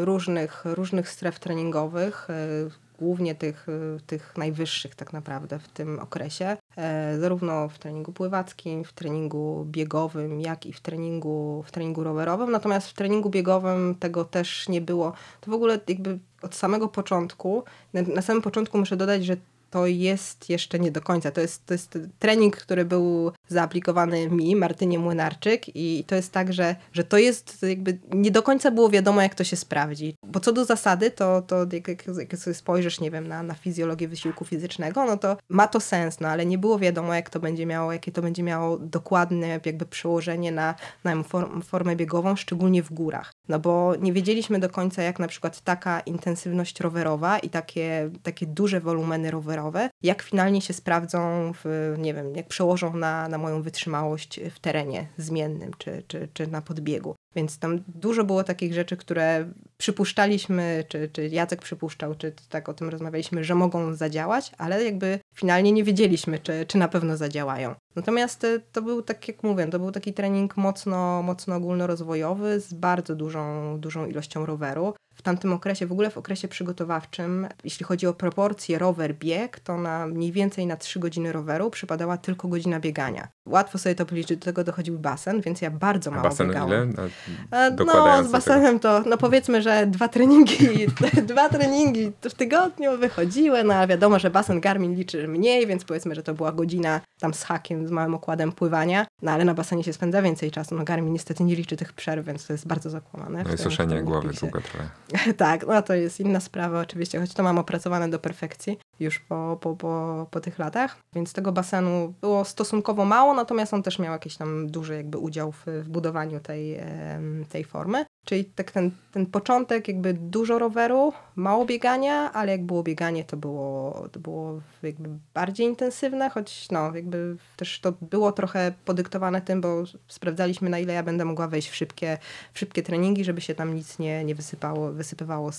różnych, różnych stref treningowych, y, głównie tych, tych najwyższych tak naprawdę w tym okresie, e, zarówno w treningu pływackim, w treningu biegowym, jak i w treningu, w treningu rowerowym. Natomiast w treningu biegowym tego też nie było. To w ogóle jakby od samego początku, na, na samym początku muszę dodać, że to jest jeszcze nie do końca. To jest, to jest trening, który był zaaplikowany mi, Martynie Młynarczyk i to jest tak, że, że to jest jakby nie do końca było wiadomo, jak to się sprawdzi. Bo co do zasady, to, to jak, jak, jak sobie spojrzysz, nie wiem, na, na fizjologię wysiłku fizycznego, no to ma to sens, no ale nie było wiadomo, jak to będzie miało, jakie to będzie miało dokładne jakby przełożenie na, na form, formę biegową, szczególnie w górach. No bo nie wiedzieliśmy do końca, jak na przykład taka intensywność rowerowa i takie, takie duże wolumeny rowerowe, jak finalnie się sprawdzą, w, nie wiem, jak przełożą na, na moją wytrzymałość w terenie zmiennym czy, czy, czy na podbiegu. Więc tam dużo było takich rzeczy, które przypuszczaliśmy, czy, czy Jacek przypuszczał, czy tak o tym rozmawialiśmy, że mogą zadziałać, ale jakby finalnie nie wiedzieliśmy, czy, czy na pewno zadziałają. Natomiast e, to był, tak jak mówię, to był taki trening mocno, mocno ogólnorozwojowy z bardzo dużą, dużą ilością roweru w tamtym okresie, w ogóle w okresie przygotowawczym, jeśli chodzi o proporcje rower-bieg, to na mniej więcej na 3 godziny roweru przypadała tylko godzina biegania. Łatwo sobie to policzyć, do tego dochodził basen, więc ja bardzo mało A basen biegałam. ile? No, no z basenem to, no powiedzmy, że dwa treningi, [LAUGHS] dwa treningi w tygodniu wychodziły, no ale wiadomo, że basen Garmin liczy mniej, więc powiedzmy, że to była godzina tam z hakiem, z małym okładem pływania, no ale na basenie się spędza więcej czasu. No Garmin niestety nie liczy tych przerw, więc to jest bardzo zakłamane. No i suszenie głowy długo trwa. [LAUGHS] tak, no to jest inna sprawa oczywiście, choć to mam opracowane do perfekcji już po, po, po, po tych latach, więc tego basenu było stosunkowo mało, natomiast on też miał jakiś tam duży jakby udział w, w budowaniu tej, tej formy. Czyli tak ten, ten początek, jakby dużo roweru, mało biegania, ale jak było bieganie, to było, to było jakby bardziej intensywne, choć no, jakby też to było trochę podyktowane tym, bo sprawdzaliśmy na ile ja będę mogła wejść w szybkie, w szybkie treningi, żeby się tam nic nie, nie wysypało, wysypywało z,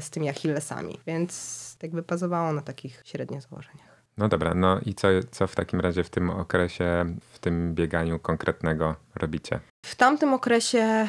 z tymi achillesami. Więc jakby bazowało na takich średnich założeniach. No dobra, no i co, co w takim razie w tym okresie, w tym bieganiu konkretnego robicie? W tamtym okresie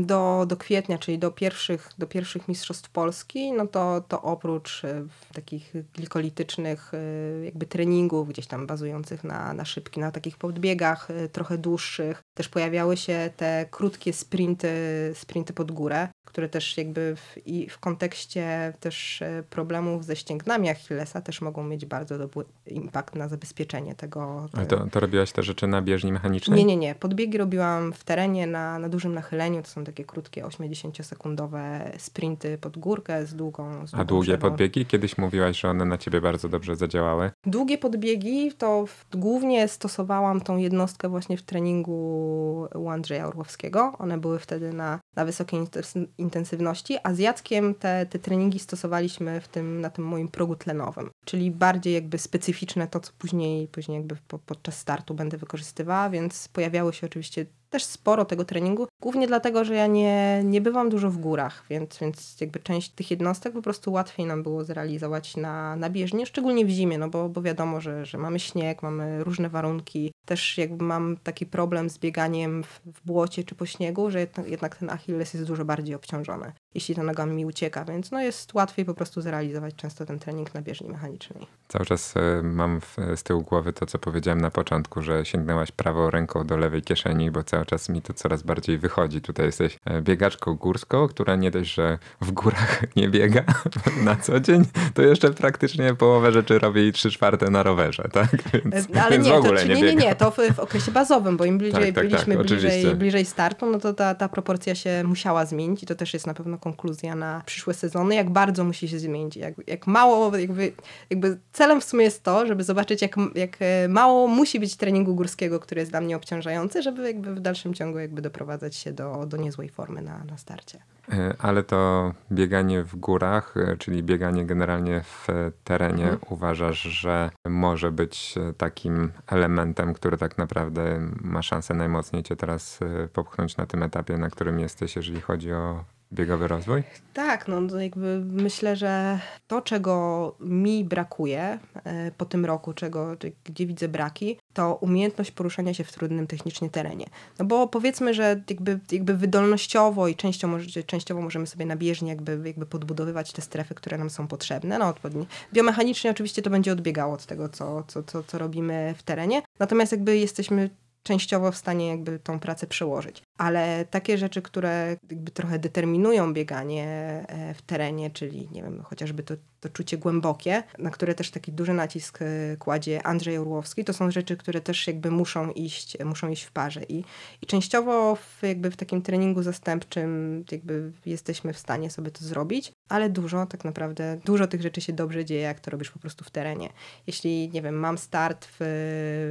do, do kwietnia, czyli do pierwszych, do pierwszych Mistrzostw Polski, no to, to oprócz e, takich glikolitycznych e, jakby treningów, gdzieś tam bazujących na, na szybki, na takich podbiegach e, trochę dłuższych, też pojawiały się te krótkie sprinty, sprinty pod górę, które też jakby w, i w kontekście też problemów ze ścięgnami Achillesa też mogą mieć bardzo dobry impact na zabezpieczenie tego. Ale to, to robiłaś te rzeczy na bieżni mechanicznej? Nie, nie, nie. Podbiegi robiłam w terenie na, na dużym nachyleniu. To są takie krótkie 80-sekundowe sprinty pod górkę z długą. Z A długie podbiegi? Kiedyś mówiłaś, że one na ciebie bardzo dobrze zadziałały. Długie podbiegi to w, głównie stosowałam tą jednostkę właśnie w treningu u Andrzeja Orłowskiego. One były wtedy na, na wysokiej intensywności, a z Jackiem te, te treningi stosowaliśmy w tym, na tym moim progu tlenowym, czyli bardziej jakby specyficzne to, co później, później jakby po, podczas startu będę wykorzystywała, więc pojawiały się oczywiście też sporo tego treningu, głównie dlatego, że ja nie, nie bywam dużo w górach, więc, więc jakby część tych jednostek po prostu łatwiej nam było zrealizować na, na bieżni, szczególnie w zimie, no bo, bo wiadomo, że, że mamy śnieg, mamy różne warunki. Też jakby mam taki problem z bieganiem w, w błocie czy po śniegu, że jednak ten Achilles jest dużo bardziej obciążony, jeśli ta noga mi ucieka, więc no jest łatwiej po prostu zrealizować często ten trening na bieżni mechanicznej. Cały czas e, mam z tyłu głowy to, co powiedziałem na początku, że sięgnęłaś prawą ręką do lewej kieszeni, bo cały czas mi to coraz bardziej wychodzi. Tutaj jesteś e, biegaczką górską, która nie dość, że w górach [LAUGHS] nie biega [LAUGHS] na co dzień, to jeszcze praktycznie połowę rzeczy robi i trzy czwarte na rowerze, tak? Więc, e, Ale [LAUGHS] więc nie, w ogóle to, nie, nie, nie, nie, to w, w okresie bazowym, bo im bliżej tak, tak, byliśmy tak, bliżej, bliżej startu, no to ta, ta proporcja się musiała zmienić i to też jest na pewno konkluzja na przyszłe sezony, jak bardzo musi się zmienić, jak, jak mało, jakby, jakby celem w sumie jest to, żeby zobaczyć, jak, jak e, mało musi być treningu górskiego, który jest dla mnie obciążający, żeby jakby dalszym ciągu jakby doprowadzać się do, do niezłej formy na, na starcie. E, ale to bieganie w górach, e, czyli bieganie generalnie w terenie, mhm. uważasz, że może być takim elementem, który tak naprawdę ma szansę najmocniej cię teraz popchnąć na tym etapie, na którym jesteś, jeżeli chodzi o biegowy rozwój? Tak, no jakby myślę, że to, czego mi brakuje e, po tym roku, czego, gdzie widzę braki, to umiejętność poruszania się w trudnym technicznie terenie. No bo powiedzmy, że jakby, jakby wydolnościowo i częściowo, częściowo możemy sobie na bieżni jakby, jakby podbudowywać te strefy, które nam są potrzebne. No. Biomechanicznie oczywiście to będzie odbiegało od tego, co, co, co, co robimy w terenie. Natomiast jakby jesteśmy częściowo w stanie jakby tą pracę przełożyć. Ale takie rzeczy, które jakby trochę determinują bieganie e, w terenie, czyli nie wiem, chociażby to, to czucie głębokie, na które też taki duży nacisk e, kładzie Andrzej Orłowski, to są rzeczy, które też jakby muszą iść, muszą iść w parze. I, i częściowo w, jakby w takim treningu zastępczym jakby jesteśmy w stanie sobie to zrobić, ale dużo tak naprawdę, dużo tych rzeczy się dobrze dzieje, jak to robisz po prostu w terenie. Jeśli, nie wiem, mam start w,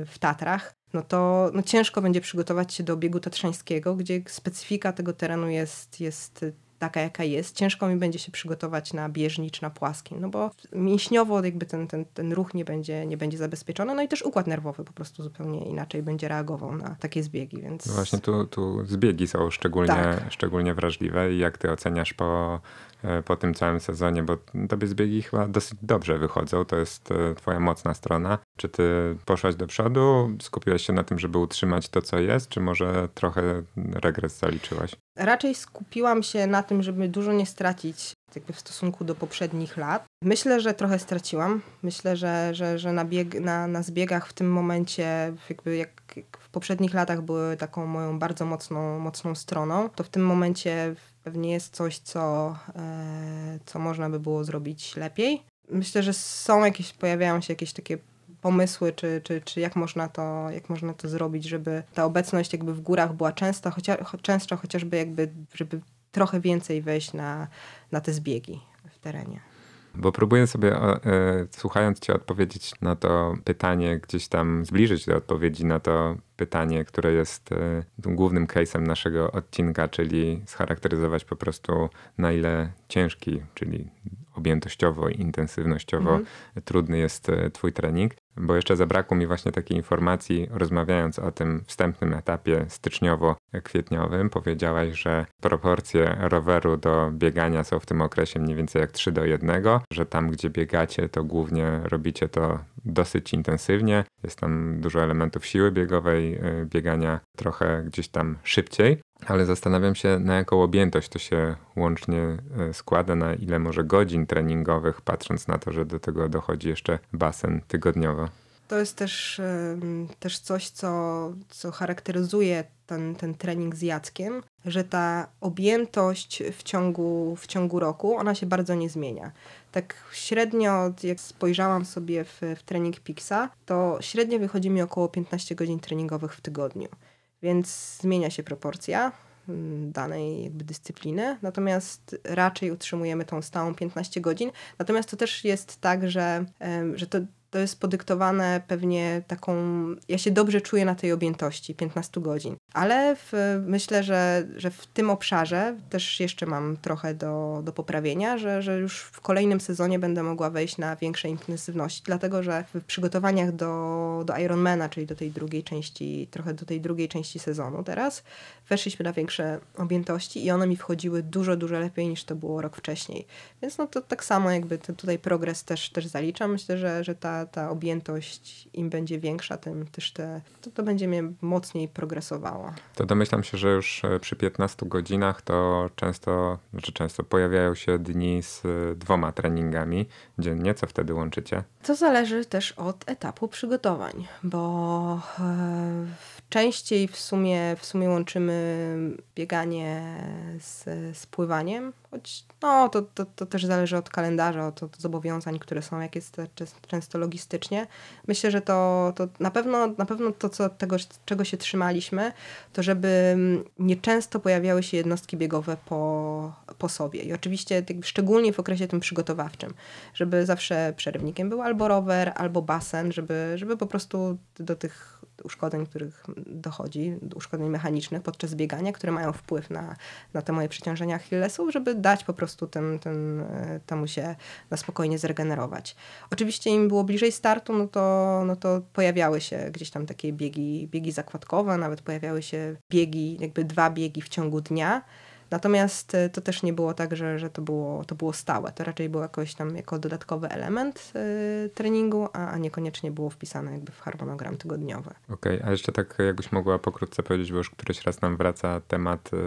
w Tatrach, no to no ciężko będzie przygotować się do biegu tatrzańskiego, gdzie specyfika tego terenu jest, jest taka, jaka jest. Ciężko mi będzie się przygotować na bieżni czy na płaskim, no bo mięśniowo jakby ten, ten, ten ruch nie będzie, nie będzie zabezpieczony, no i też układ nerwowy po prostu zupełnie inaczej będzie reagował na takie zbiegi, więc... No właśnie tu, tu zbiegi są szczególnie, tak. szczególnie wrażliwe i jak ty oceniasz po E, po tym całym sezonie, bo tobie zbiegi chyba dosyć dobrze wychodzą, to jest e, twoja mocna strona. Czy ty poszłaś do przodu, skupiłaś się na tym, żeby utrzymać to, co jest, czy może trochę regres zaliczyłaś? Raczej skupiłam się na tym, żeby dużo nie stracić jakby w stosunku do poprzednich lat. Myślę, że trochę straciłam. Myślę, że, że, że na, bieg, na, na zbiegach w tym momencie, jakby jak w poprzednich latach były taką moją bardzo mocną, mocną stroną, to w tym momencie pewnie jest coś, co, e, co można by było zrobić lepiej. Myślę, że są jakieś, pojawiają się jakieś takie pomysły, czy, czy, czy jak, można to, jak można to zrobić, żeby ta obecność jakby w górach była częsta, chociaż, często chociażby jakby, żeby trochę więcej wejść na, na te zbiegi w terenie. Bo próbuję sobie, e, słuchając Cię, odpowiedzieć na to pytanie, gdzieś tam zbliżyć do odpowiedzi na to pytanie, które jest e, głównym case'em naszego odcinka, czyli scharakteryzować po prostu na ile ciężki, czyli objętościowo i intensywnościowo mhm. trudny jest e, Twój trening. Bo jeszcze zabrakło mi właśnie takiej informacji, rozmawiając o tym wstępnym etapie styczniowo-kwietniowym, powiedziałaś, że proporcje roweru do biegania są w tym okresie mniej więcej jak 3 do 1, że tam, gdzie biegacie, to głównie robicie to dosyć intensywnie. Jest tam dużo elementów siły biegowej, y, biegania trochę gdzieś tam szybciej. Ale zastanawiam się, na jaką objętość to się łącznie y, składa, na ile może godzin treningowych, patrząc na to, że do tego dochodzi jeszcze basen tygodniowo. To jest też, też coś, co, co charakteryzuje ten, ten trening z Jackiem, że ta objętość w ciągu, w ciągu roku, ona się bardzo nie zmienia. Tak średnio, jak spojrzałam sobie w, w trening Pixa, to średnio wychodzi mi około 15 godzin treningowych w tygodniu. Więc zmienia się proporcja mm, danej jakby dyscypliny, natomiast raczej utrzymujemy tą stałą 15 godzin. Natomiast to też jest tak, że, że to to jest podyktowane pewnie taką. Ja się dobrze czuję na tej objętości 15 godzin, ale w, myślę, że, że w tym obszarze też jeszcze mam trochę do, do poprawienia, że, że już w kolejnym sezonie będę mogła wejść na większej intensywności, dlatego że w przygotowaniach do, do Ironmana, czyli do tej drugiej części, trochę do tej drugiej części sezonu teraz, weszliśmy na większe objętości i one mi wchodziły dużo, dużo lepiej niż to było rok wcześniej. Więc no to tak samo jakby tutaj progres też, też zaliczam. Myślę, że, że ta, ta objętość im będzie większa, tym też te, to, to będzie mnie mocniej progresowało. To domyślam się, że już e, przy 15 godzinach to często, znaczy często pojawiają się dni z e, dwoma treningami dziennie. Co wtedy łączycie? To zależy też od etapu przygotowań, bo e, częściej w sumie, w sumie łączymy bieganie z, z pływaniem, choć no, to, to, to też zależy od kalendarza, od, od zobowiązań, które są, jak jest często logistycznie. Myślę, że to, to na, pewno, na pewno to, co, tego, czego się trzymaliśmy, to żeby nieczęsto pojawiały się jednostki biegowe po, po sobie. I oczywiście szczególnie w okresie tym przygotowawczym, żeby zawsze przerywnikiem był albo rower, albo basen, żeby, żeby po prostu do tych uszkodzeń, których dochodzi, uszkodzeń mechanicznych podczas biegania, które mają wpływ na, na te moje przeciążenia Achillesów, żeby dać po prostu ten, ten, e, temu się na spokojnie zregenerować. Oczywiście im było bliżej startu, no to, no to pojawiały się gdzieś tam takie biegi, biegi zakładkowe, nawet pojawiały się biegi, jakby dwa biegi w ciągu dnia, Natomiast e, to też nie było tak, że, że to, było, to było stałe. To raczej było jakoś tam jako dodatkowy element y, treningu, a, a niekoniecznie było wpisane jakby w harmonogram tygodniowy. Okej, okay, a jeszcze tak jakbyś mogła pokrótce powiedzieć, bo już któryś raz nam wraca temat y,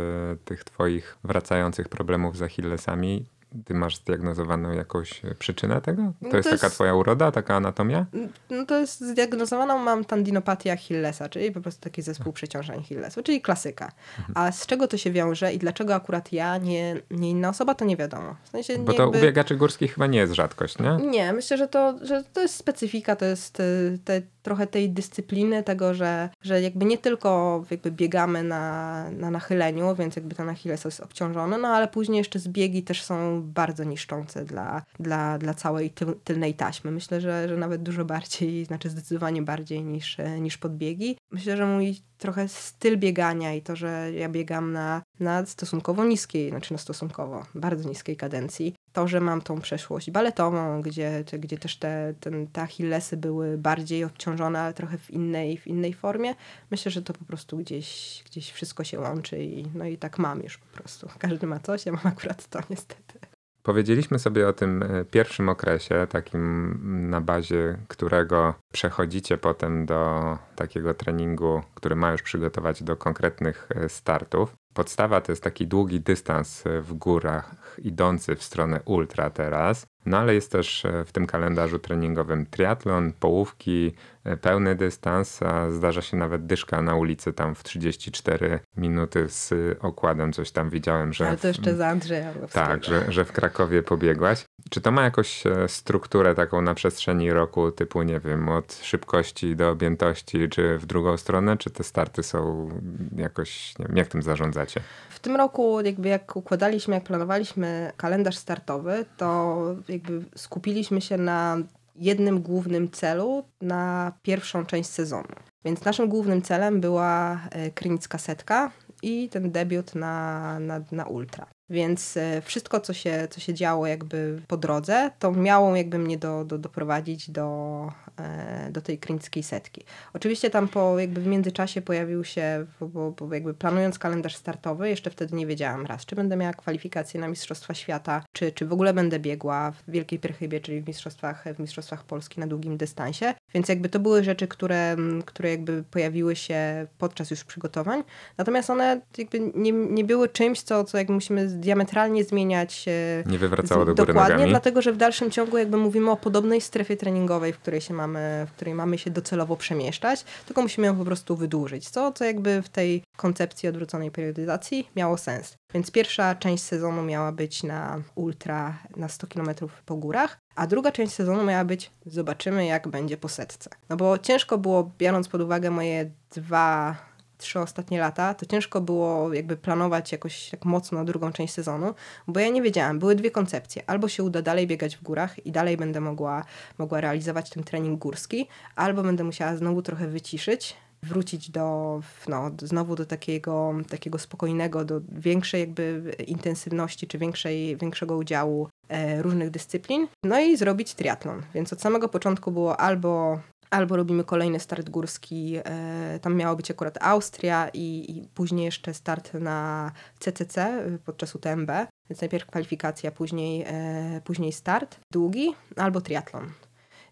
tych twoich wracających problemów z Achillesami. Ty masz zdiagnozowaną jakąś e, przyczynę tego? To, no to jest, jest, taka twoja uroda, taka anatomia? No to jest zdiagnozowaną mam tendinopatię Achillesa, czyli po prostu taki zespół przeciążeń Achillesu, czyli klasyka. Mhm. A z czego to się wiąże i dlaczego akurat ja, nie, nie inna osoba, to nie wiadomo. W sensie Bo to jakby... u biegaczy górskich chyba nie jest rzadkość, nie? Nie, myślę, że to, że to jest specyfika, to jest y, te, trochę tej dyscypliny, tego, że, że jakby nie tylko jakby biegamy na, na nachyleniu, więc jakby ten Achilles jest obciążony, no ale później jeszcze zbiegi też są bardzo niszczące dla, dla, dla całej tylnej taśmy. Myślę, że, że nawet dużo bardziej, znaczy zdecydowanie bardziej niż, niż podbiegi. Myślę, że mój trochę styl biegania i to, że ja biegam na, na stosunkowo niskiej, znaczy na stosunkowo bardzo niskiej kadencji, to, że mam tą przeszłość baletową, gdzie, gdzie też te, ten, te achillesy były bardziej obciążone, ale trochę w innej, w innej formie, myślę, że to po prostu gdzieś, gdzieś wszystko się łączy i, no i tak mam już po prostu. Każdy ma coś, ja mam akurat to niestety. Powiedzieliśmy sobie o tym e, pierwszym okresie, takim na bazie którego przechodzicie potem do takiego treningu, który ma już przygotować do konkretnych e, startów. Podstawa to jest taki długi dystans e, w górach, idący w stronę ultra teraz. No ale jest też e, w tym kalendarzu treningowym triatlon, połówki, e, pełny dystans, a zdarza się nawet dyszka na ulicy tam w 34 minuty z okładem. Coś tam widziałem, że... Ale to jeszcze za Andrzeja. Tak, że, że w Krakowie pobiegłaś. Czy to ma jakąś strukturę taką na przestrzeni roku, typu nie wiem, od szybkości do objętości, czy w drugą stronę, czy te starty są jakoś, nie wiem, jak tym zarządzacie? W tym roku jakby jak układaliśmy, jak planowaliśmy kalendarz startowy, to jakby skupiliśmy się na jednym głównym celu na pierwszą część sezonu. Więc naszym głównym celem była e, krynicka setka i ten debiut na, na, na ultra. Więc e, wszystko, co się, co się działo jakby po drodze, to miało jakby mnie do, do, doprowadzić do, e, do tej krynickiej setki. Oczywiście tam po jakby w międzyczasie pojawił się, bo, bo jakby planując kalendarz startowy, jeszcze wtedy nie wiedziałam raz, czy będę miała kwalifikacje na Mistrzostwa Świata, czy, czy w ogóle będę biegła w Wielkiej Perchybie, czyli w Mistrzostwach, w Mistrzostwach Polski na długim dystansie. Więc jakby to były rzeczy, które, które jakby pojawiły się podczas już przygotowań. Natomiast one jakby nie, nie były czymś, co, co jakby musimy diametralnie zmieniać. Nie wywracało do góry Dokładnie, nogami. dlatego że w dalszym ciągu jakby mówimy o podobnej strefie treningowej, w której się mamy, w której mamy się docelowo przemieszczać, tylko musimy ją po prostu wydłużyć, co, co jakby w tej koncepcji odwróconej periodyzacji miało sens. Więc pierwsza część sezonu miała być na ultra na 100 km po górach, a druga część sezonu miała być zobaczymy jak będzie po setce. No bo ciężko było, biorąc pod uwagę moje dwa trzy ostatnie lata, to ciężko było jakby planować jakoś tak mocno drugą część sezonu, bo ja nie wiedziałam, były dwie koncepcje. Albo się uda dalej biegać w górach i dalej będę mogła, mogła realizować ten trening górski, albo będę musiała znowu trochę wyciszyć, wrócić do, no, znowu do takiego, takiego spokojnego, do większej jakby intensywności, czy większej, większego udziału e, różnych dyscyplin, no i zrobić triatlon. Więc od samego początku było albo albo robimy kolejny start górski, e, tam miało być akurat Austria i, i, później jeszcze start na CCC podczas UTMB, więc najpierw kwalifikacja, później, e, później start długi, albo triatlon.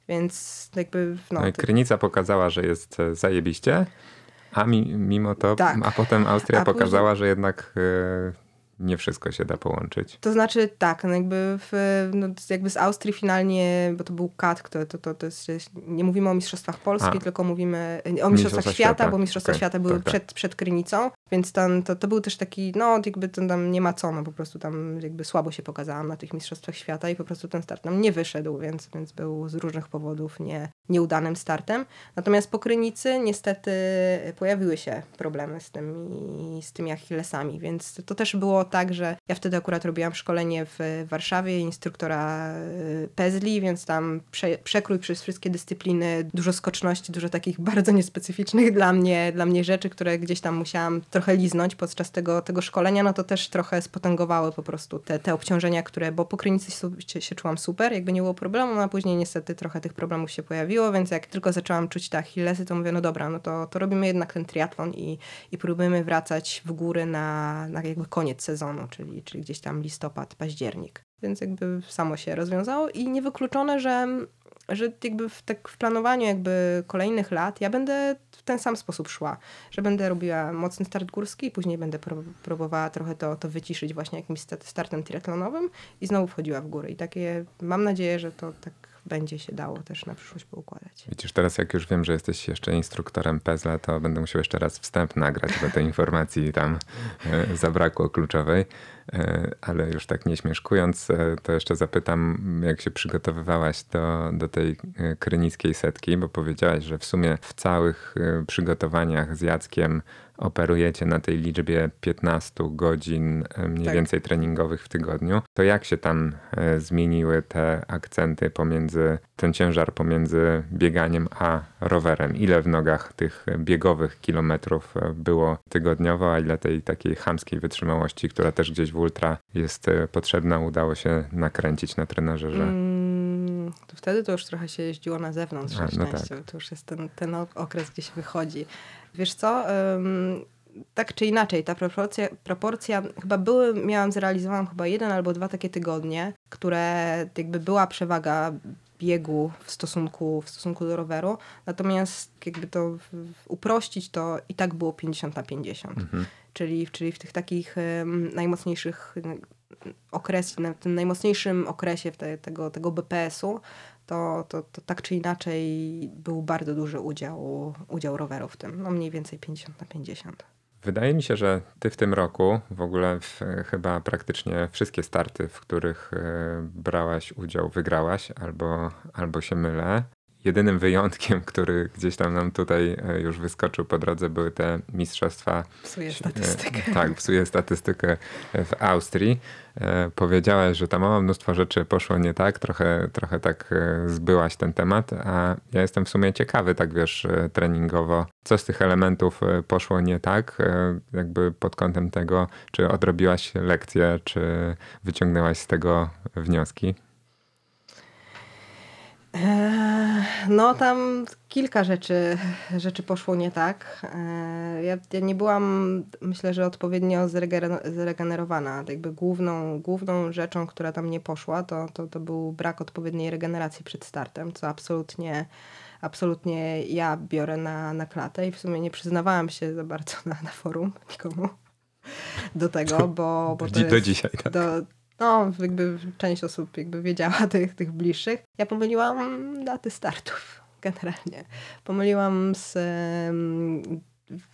Więc jakby... No, i Krynica pokazała, że jest e, zajebiście, a mi, mimo to, tak. a potem Austria a pokazała, później... że jednak nie wszystko się da połączyć. To znaczy tak, no jakby, w, no jakby z Austrii finalnie, bo to był kat, to, to, to, to jest, nie mówimy o Mistrzostwach Polski, A. tylko mówimy o Mistrzostwach świata, świata, bo Mistrzostwa okay. Świata były tak, tak. przed, przed Krynicą, więc tam, to, to był też taki, no jakby to tam nie ma co, no po prostu tam jakby słabo się pokazałam na tych Mistrzostwach Świata i po prostu ten start nam nie wyszedł, więc, więc był z różnych powodów nie, nieudanym startem. Natomiast po Krynicy niestety pojawiły się problemy z tymi, z tymi Achillesami, więc to też było tak, że ja wtedy akurat robiłam szkolenie w Warszawie instruktora y, Pezli, więc tam prze, przekrój przez wszystkie dyscypliny, dużo skoczności, dużo takich [LAUGHS] bardzo niespecyficznych dla mnie, dla mnie rzeczy, które gdzieś tam musiałam trochę liznąć podczas tego, tego szkolenia, no to też trochę spotęgowały po prostu te, te obciążenia, które, bo po Krynicy się, się czułam super, jakby nie było problemu, a później niestety trochę tych problemów się pojawiło, więc jak tylko zaczęłam czuć te Achillesy, to mówię, no dobra, no to, to robimy jednak ten triatlon i, i próbujemy wracać w góry na, na jakby koniec sezonu, czyli, czyli gdzieś tam listopad, październik. Więc jakby samo się rozwiązało i niewykluczone, że, że jakby w, tak w planowaniu jakby kolejnych lat ja będę w ten sam sposób szła, że będę robiła mocny start górski, później będę próbowała trochę to, to wyciszyć właśnie jakimś startem triatlonowym i znowu wchodziła w górę. I takie mam nadzieję, że to tak będzie się dało też na przyszłość poukładać. Widzisz, teraz jak już wiem, że jesteś jeszcze instruktorem PEZLA, to będę musiał jeszcze raz wstęp nagrać, bo tej informacji tam e, zabrakło kluczowej. E, ale już tak nie śmieszkując, e, to jeszcze zapytam, jak się przygotowywałaś do, do tej krynickiej setki, bo powiedziałaś, że w sumie w całych przygotowaniach z Jackiem operujecie na tej liczbie 15 godzin e, mniej tak. więcej treningowych w tygodniu, to jak się tam e, zmieniły te akcenty pomiędzy, ten ciężar pomiędzy bieganiem a rowerem? Ile w nogach tych biegowych kilometrów e, było tygodniowo, a ile tej takiej chamskiej wytrzymałości, która też gdzieś w ultra jest potrzebna, udało się nakręcić na trenerze? Mm, to wtedy to już trochę się jeździło na zewnątrz, a, no tak. to już jest ten, ten okres, gdzie się wychodzi. Wiesz co? Um, tak czy inaczej, ta proporcja, proporcja chyba były, miałam zrealizowaną chyba jeden albo dwa takie tygodnie, które jakby była przewaga biegu w stosunku, w stosunku do roweru, natomiast jakby to uprościć, to i tak było 50 na 50. Mhm. Czyli, czyli w tych takich um, najmocniejszych okresie, na tym najmocniejszym okresie te, tego, tego BPS-u, to, to, to tak czy inaczej był bardzo duży udział, udział roweru w tym, no mniej więcej 50 na 50. Wydaje mi się, że ty w tym roku w ogóle w, chyba praktycznie wszystkie starty, w których y, brałaś udział, wygrałaś, albo, albo się mylę. Jedynym wyjątkiem, [LAUGHS] który gdzieś tam nam tutaj e, już wyskoczył po drodze, były te mistrzostwa. Psuje statystykę. [LAUGHS] Tak, psuje statystykę w Austrii. E, powiedziałaś, że tam mała mnóstwo rzeczy poszło nie tak, trochę, trochę tak e, zbyłaś ten temat, a ja jestem w sumie ciekawy, tak wiesz, treningowo, co z tych elementów poszło nie tak, jakby pod kątem tego, czy odrobiłaś lekcję, czy wyciągnęłaś z tego wnioski. Eee, no tam kilka rzeczy, rzeczy poszło nie tak. Eee, ja, ja nie byłam, myślę, że odpowiednio zregenerowana. Jakby główną, główną rzeczą, która tam nie poszła, to, to, to był brak odpowiedniej regeneracji przed startem, co absolutnie absolutnie ja biorę na, na klatę i w sumie nie przyznawałam się za bardzo na, na forum nikomu do tego, bo, bo to do dzisiaj, tak. Do, no, jakby część osób jakby wiedziała [LAUGHS] tych, tych bliższych. Ja pomyliłam daty startów [LAUGHS] generalnie. Pomyliłam z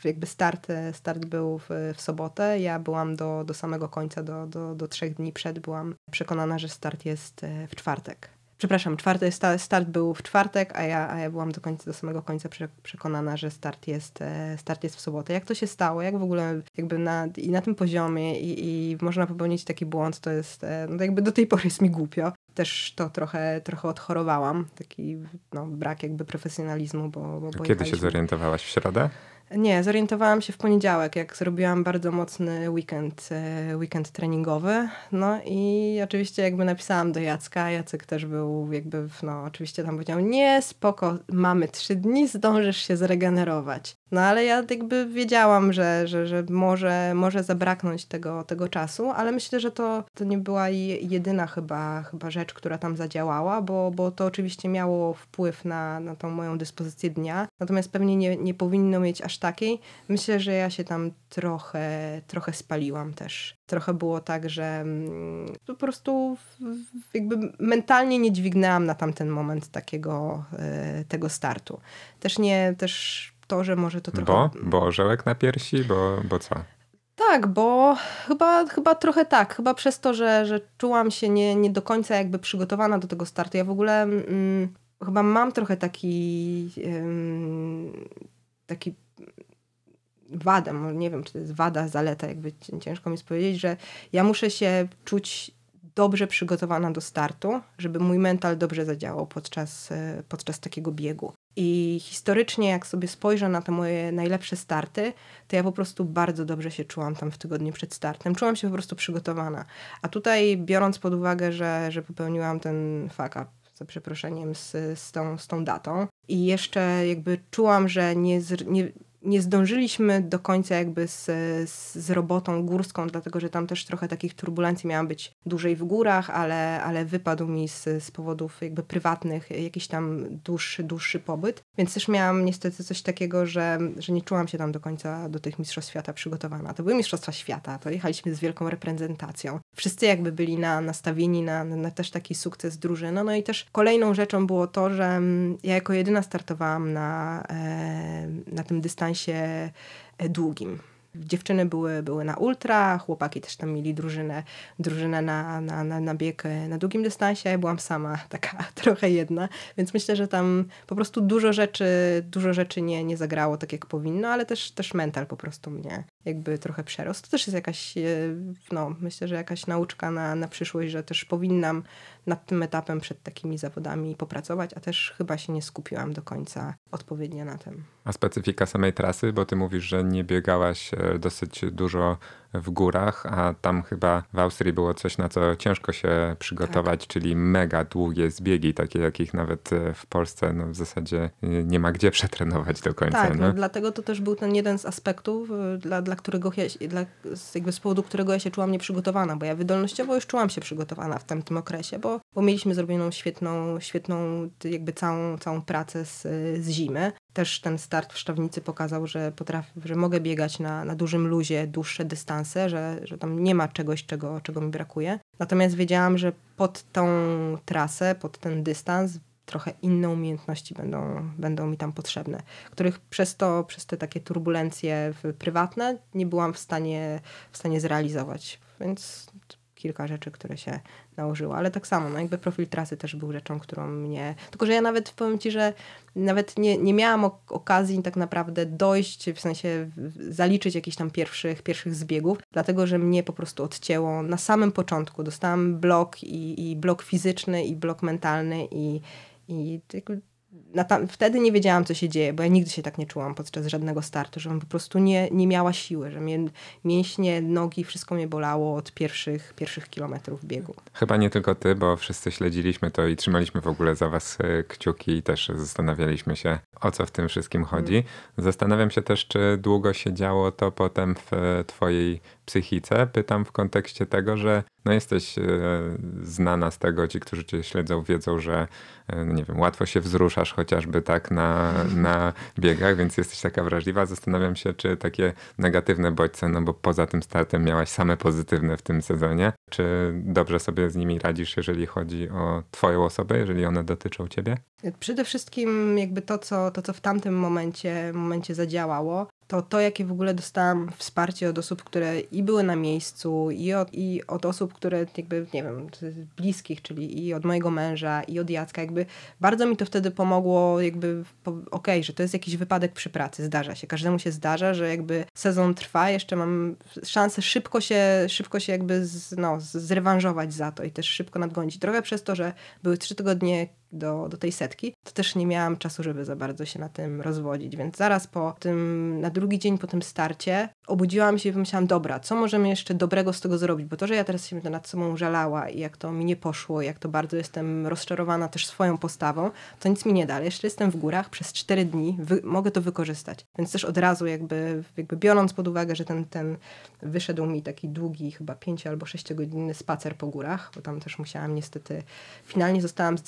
jakby start, start był w, w sobotę. Ja byłam do, do samego końca, do, do, do trzech dni przed, byłam przekonana, że start jest e, w czwartek. Przepraszam, czwarty start był w czwartek, a ja, a ja byłam do końca, do samego końca przekonana, że start jest, e, start jest w sobotę. Jak to się stało? Jak w ogóle jakby na, i na tym poziomie i, i można popełnić taki błąd, to jest, e, no jakby do tej pory jest mi głupio. Też to trochę, trochę odchorowałam, taki no, brak jakby profesjonalizmu, bo, bo Kiedy się zorientowałaś? W środę? Nie, zorientowałam się w poniedziałek, jak zrobiłam bardzo mocny weekend, e, weekend treningowy. No i oczywiście jakby napisałam do Jacka, Jacek też był jakby, no oczywiście tam powiedział, nie, spoko, mamy trzy dni, zdążysz się zregenerować. No ale ja jakby wiedziałam, że, że, że może, może zabraknąć tego, tego czasu, ale myślę, że to, to nie była jedyna chyba, chyba rzecz, która tam zadziałała, bo, bo to oczywiście miało wpływ na, na tą moją dyspozycję dnia, natomiast pewnie nie, nie powinno mieć aż takiej. Myślę, że ja się tam trochę, trochę spaliłam też. Trochę było tak, że mm, po prostu jakby mentalnie nie dźwignęłam na tamten moment takiego, e, tego startu. Też nie, też to, że może to trochę... Bo? Bo orzełek na piersi? Bo, bo co? Tak, bo chyba, chyba trochę tak. Chyba przez to, że, że czułam się nie, nie do końca jakby przygotowana do tego startu. Ja w ogóle mm, chyba mam trochę taki taki wadę, nie wiem, czy to jest wada, zaleta, jakby ciężko mi powiedzieć, że ja muszę się czuć dobrze przygotowana do startu, żeby mój mental dobrze zadziałał podczas, e, podczas takiego biegu. I historycznie, jak sobie spojrzę na te moje najlepsze starty, to ja po prostu bardzo dobrze się czułam tam w tygodniu przed startem. Czułam się po prostu przygotowana. A tutaj, biorąc pod uwagę, że, że popełniłam ten fuck up, za przeproszeniem, z, z, tą, z tą datą, i jeszcze jakby czułam, że nie, nie nie zdążyliśmy do końca jakby z, z, z, robotą górską, dlatego że tam też trochę takich turbulencji miałam być dłużej w górach, ale, ale wypadł mi z, z powodów jakby prywatnych jakiś tam dłuższy, dłuższy pobyt. Więc też miałam niestety coś takiego, że, że nie czułam się tam do końca do tych Mistrzostw Świata przygotowana. To były Mistrzostwa Świata, to jechaliśmy z wielką reprezentacją. Wszyscy jakby byli na, nastawieni na, na też taki sukces drużyny. No i też kolejną rzeczą było to, że mm, ja jako jedyna startowałam na, e, na tym dystansie e, długim. Dziewczyny były, były na ultra, chłopaki też tam mieli drużynę, drużynę na, na, na, na bieg na długim dystansie, ja byłam sama [LAUGHS] taka trochę jedna, więc myślę, że tam po prostu dużo rzeczy, dużo rzeczy nie, nie zagrało tak jak powinno, ale też, też mental po prostu mnie jakby trochę przerost. To też jest jakaś, e, no myślę, że jakaś nauczka na, na przyszłość, że też powinnam nad tym etapem przed takimi zawodami popracować, a też chyba się nie skupiłam do końca odpowiednio na tym. A specyfika samej trasy, bo ty mówisz, że nie biegałaś e, dosyć dużo w górach, a tam chyba w Austrii było coś, na co ciężko się przygotować, tak. czyli mega długie zbiegi, takie jakich nawet e, w Polsce no, w zasadzie e, nie ma gdzie przetrenować do końca. Tak, no, dlatego to też był ten jeden z aspektów, dla, dla którego ja, dla, jakby z powodu którego ja się czułam nieprzygotowana, bo ja wydolnościowo już czułam się przygotowana w tamtym okresie, bo, bo mieliśmy zrobioną świetną, świetną jakby całą, całą pracę z, z zimy. Też ten start w Szczawnicy pokazał, że potrafię, że mogę biegać na, na dużym luzie dłuższe dystanse, że, że tam nie ma czegoś, czego, czego mi brakuje. Natomiast wiedziałam, że pod tą trasę, pod ten dystans trochę inne umiejętności będą, będą mi tam potrzebne, których przez to, przez te takie turbulencje prywatne nie byłam w stanie, w stanie zrealizować. Więc kilka rzeczy, które się nałożyło, ale tak samo, no jakby profil trasy też był rzeczą, którą mnie... Tylko, że ja nawet powiem Ci, że nawet nie, nie miałam okazji tak naprawdę dojść, w sensie zaliczyć jakichś tam pierwszych, pierwszych zbiegów, dlatego, że mnie po prostu odcięło na samym początku. Dostałam blok i, i blok fizyczny i blok mentalny i, i tam, wtedy nie wiedziałam, co się dzieje, bo ja nigdy się tak nie czułam podczas żadnego startu, żebym po prostu nie, nie miała siły, że mnie, mięśnie, nogi, wszystko mnie bolało od pierwszych, pierwszych kilometrów biegu. Chyba nie tylko ty, bo wszyscy śledziliśmy to i trzymaliśmy w ogóle za was e, kciuki i też zastanawialiśmy się, o co w tym wszystkim chodzi. Mm. Zastanawiam się też, czy długo się działo to potem w e, twojej psychice. Pytam w kontekście tego, że no jesteś e, znana z tego, ci, którzy cię śledzą, wiedzą, że e, no nie wiem, łatwo się wzruszasz chociażby tak na, [LAUGHS] na biegach, więc jesteś taka wrażliwa. Zastanawiam się, czy takie negatywne bodźce, no bo poza tym startem miałaś same pozytywne w tym sezonie, czy dobrze sobie z nimi radzisz, jeżeli chodzi o twoją osobę, jeżeli one dotyczą ciebie? Przede wszystkim jakby to, co, to, co w tamtym momencie, momencie zadziałało, to to, jakie w ogóle dostałam wsparcie od osób, które i były na miejscu, i od, i od osób, które jakby, nie wiem, bliskich, czyli i od mojego męża, i od Jacka, jakby bardzo mi to wtedy pomogło, jakby, okej, okay, że to jest jakiś wypadek przy pracy, zdarza się, każdemu się zdarza, że jakby sezon trwa, jeszcze mam szansę szybko się, szybko się jakby z, no, zrewanżować za to i też szybko nadgonić. Trochę przez to, że były trzy tygodnie do, do tej setki, to też nie miałam czasu, żeby za bardzo się na tym rozwodzić. Więc zaraz po tym, na drugi dzień po tym starcie, obudziłam się i pomyślałam, dobra, co możemy jeszcze dobrego z tego zrobić? Bo to, że ja teraz się nad sobą żalała i jak to mi nie poszło, jak to bardzo jestem rozczarowana też swoją postawą, to nic mi nie da. Jeszcze jestem w górach przez cztery dni, wy, mogę to wykorzystać. Więc też od razu jakby, jakby biorąc pod uwagę, że ten, ten wyszedł mi taki długi, chyba pięcio albo sześciogodzinny spacer po górach, bo tam też musiałam niestety, finalnie zostałam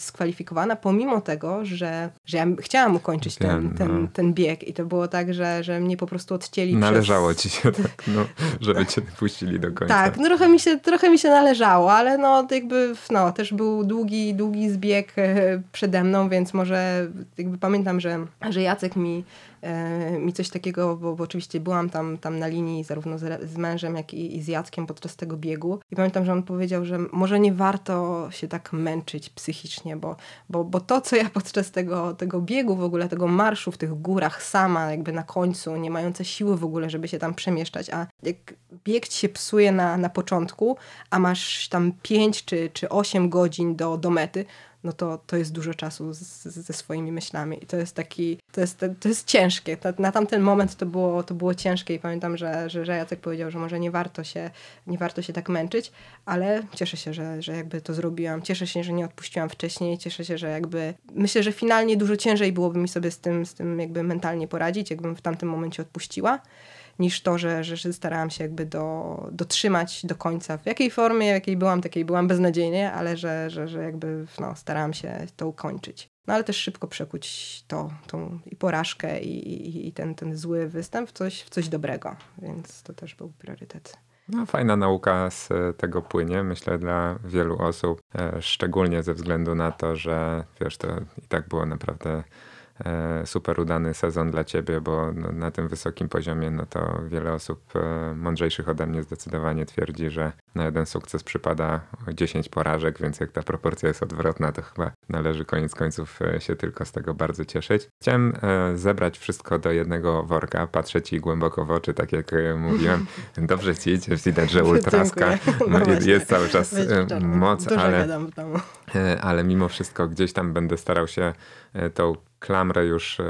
pomimo tego, że, że ja chciałam ukończyć ten, ten, no. ten bieg i to było tak, że, że mnie po prostu odcięli Należało przez... ci się [LAUGHS] tak, no, żeby cię puścili do końca. Tak, no trochę mi się, trochę mi się należało, ale no jakby, no też był długi, długi zbieg e, przede mną, więc może jakby pamiętam, że, że Jacek mi mi coś takiego, bo, bo oczywiście byłam tam, tam na linii zarówno z, z mężem, jak i, i z Jackiem podczas tego biegu. I pamiętam, że on powiedział, że może nie warto się tak męczyć psychicznie, bo, bo, bo to, co ja podczas tego, tego biegu w ogóle, tego marszu w tych górach sama jakby na końcu, nie mające siły w ogóle, żeby się tam przemieszczać, a jak bieg się psuje na, na początku, a masz tam 5 czy, czy 8 godzin do, do mety, no to, to jest dużo czasu z, ze swoimi myślami. I to jest taki, to jest, to jest ciężkie. Na, na tamten moment to było, to było ciężkie i pamiętam, że, że, że Jacek powiedział, że może nie warto się, nie warto się tak męczyć, ale cieszę się, że, że jakby to zrobiłam. Cieszę się, że nie odpuściłam wcześniej. Cieszę się, że jakby myślę, że finalnie dużo ciężej byłoby mi sobie z tym, z tym jakby mentalnie poradzić, jakbym w tamtym momencie odpuściła niż to, że, że starałam się jakby do, dotrzymać do końca. W jakiej formie, jakiej byłam, takiej byłam beznadziejnie, ale że, że, że jakby no, starałam się to ukończyć. No ale też szybko przekuć to, tą i porażkę i, i, i ten, ten zły występ w coś, w coś dobrego, więc to też był priorytet. No, fajna nauka z tego płynie, myślę, dla wielu osób, e, szczególnie ze względu na to, że wiesz, to i tak było naprawdę super udany sezon dla ciebie, bo no, na tym wysokim poziomie no to wiele osób e, mądrzejszych ode mnie zdecydowanie twierdzi, że na jeden sukces przypada 10 porażek, więc jak ta proporcja jest odwrotna, to chyba należy koniec końców e, się tylko z tego bardzo cieszyć. Chciałem zebrać wszystko do jednego worka, patrzeć ci głęboko w oczy, tak jak mówiłem. [LAUGHS] Dobrze ci idzie, widać, że ultraska. No, jest cały czas moc, ale, ale mimo wszystko gdzieś tam będę starał się tą klamrę już e,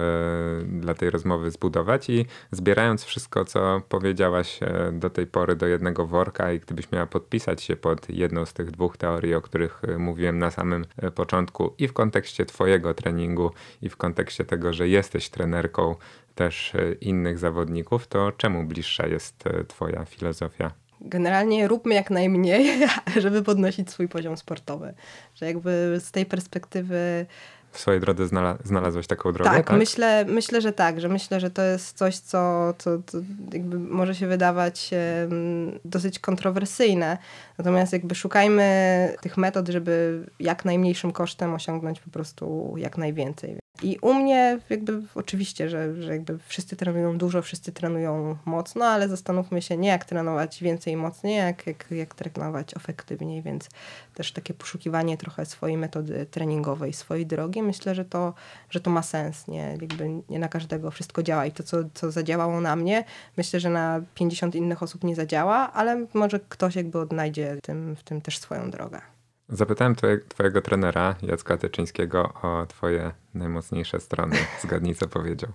dla tej rozmowy zbudować i zbierając wszystko, co powiedziałaś e, do tej pory do jednego worka i gdybyś miała podpisać się pod jedną z tych dwóch teorii, o których e, mówiłem na samym początku i w kontekście twojego treningu i w kontekście tego, że jesteś trenerką też innych zawodników, to czemu bliższa jest twoja filozofia? generalnie róbmy jak najmniej, [LAUGHS] żeby podnosić swój poziom sportowy. Że jakby z tej perspektywy w swojej drodze znalaz znalazłeś taką drogę? Tak, tak, Myślę, myślę, że tak, że myślę, że to jest coś, co, co, co jakby może się wydawać um, dosyć kontrowersyjne. Natomiast jakby szukajmy tych metod, żeby jak najmniejszym kosztem osiągnąć po prostu jak najwięcej. I u mnie jakby oczywiście, że, że jakby wszyscy trenują dużo, wszyscy trenują mocno, ale zastanówmy się nie jak trenować więcej i mocniej, jak, jak, jak trenować efektywniej, więc też takie poszukiwanie trochę swojej metody treningowej, swojej drogi, myślę, że to, że to ma sens. Nie, jakby nie na każdego wszystko działa i to, co, co zadziałało na mnie, myślę, że na 50 innych osób nie zadziała, ale może ktoś jakby odnajdzie tym, w tym też swoją drogę. Zapytałem twojego trenera Jacka Teczyńskiego o twoje najmocniejsze strony. Zgadnij, co powiedział.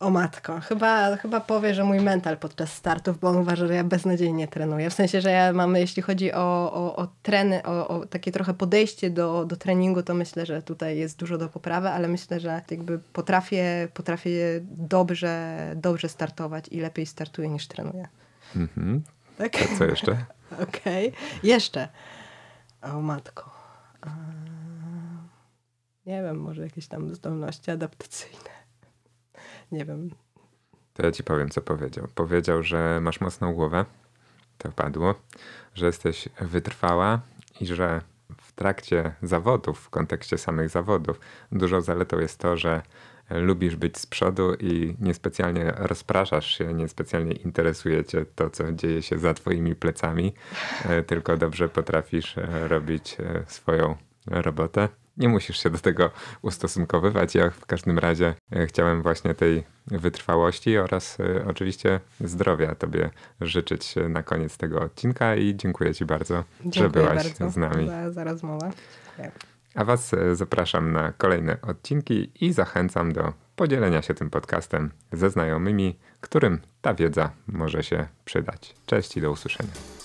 O matko, chyba, chyba powie, że mój mental podczas startów, bo on uważa, że ja beznadziejnie trenuję. W sensie, że ja mam, jeśli chodzi o, o, o treny, o, o takie trochę podejście do, do treningu, to myślę, że tutaj jest dużo do poprawy, ale myślę, że jakby potrafię, potrafię dobrze, dobrze startować i lepiej startuję niż trenuję. Mhm. Tak? A co jeszcze? [LAUGHS] Okej. Okay. Jeszcze. O matko. Nie wiem, może jakieś tam zdolności adaptacyjne. Nie wiem. To ja ci powiem, co powiedział. Powiedział, że masz mocną głowę. To padło. Że jesteś wytrwała i że w trakcie zawodów, w kontekście samych zawodów, dużą zaletą jest to, że lubisz być z przodu i niespecjalnie rozpraszasz się, niespecjalnie interesuje cię to, co dzieje się za twoimi plecami, e, tylko dobrze potrafisz e, robić e, swoją robotę. Nie musisz się do tego ustosunkowywać. Ja w każdym razie chciałem właśnie tej wytrwałości oraz oczywiście zdrowia Tobie życzyć na koniec tego odcinka i dziękuję Ci bardzo, dziękuję że byłaś bardzo z nami. Za, za rozmowę. Dziękuję. A Was e, zapraszam na kolejne odcinki i zachęcam do podzielenia się tym podcastem ze znajomymi, którym ta wiedza może się przydać. Cześć i do usłyszenia.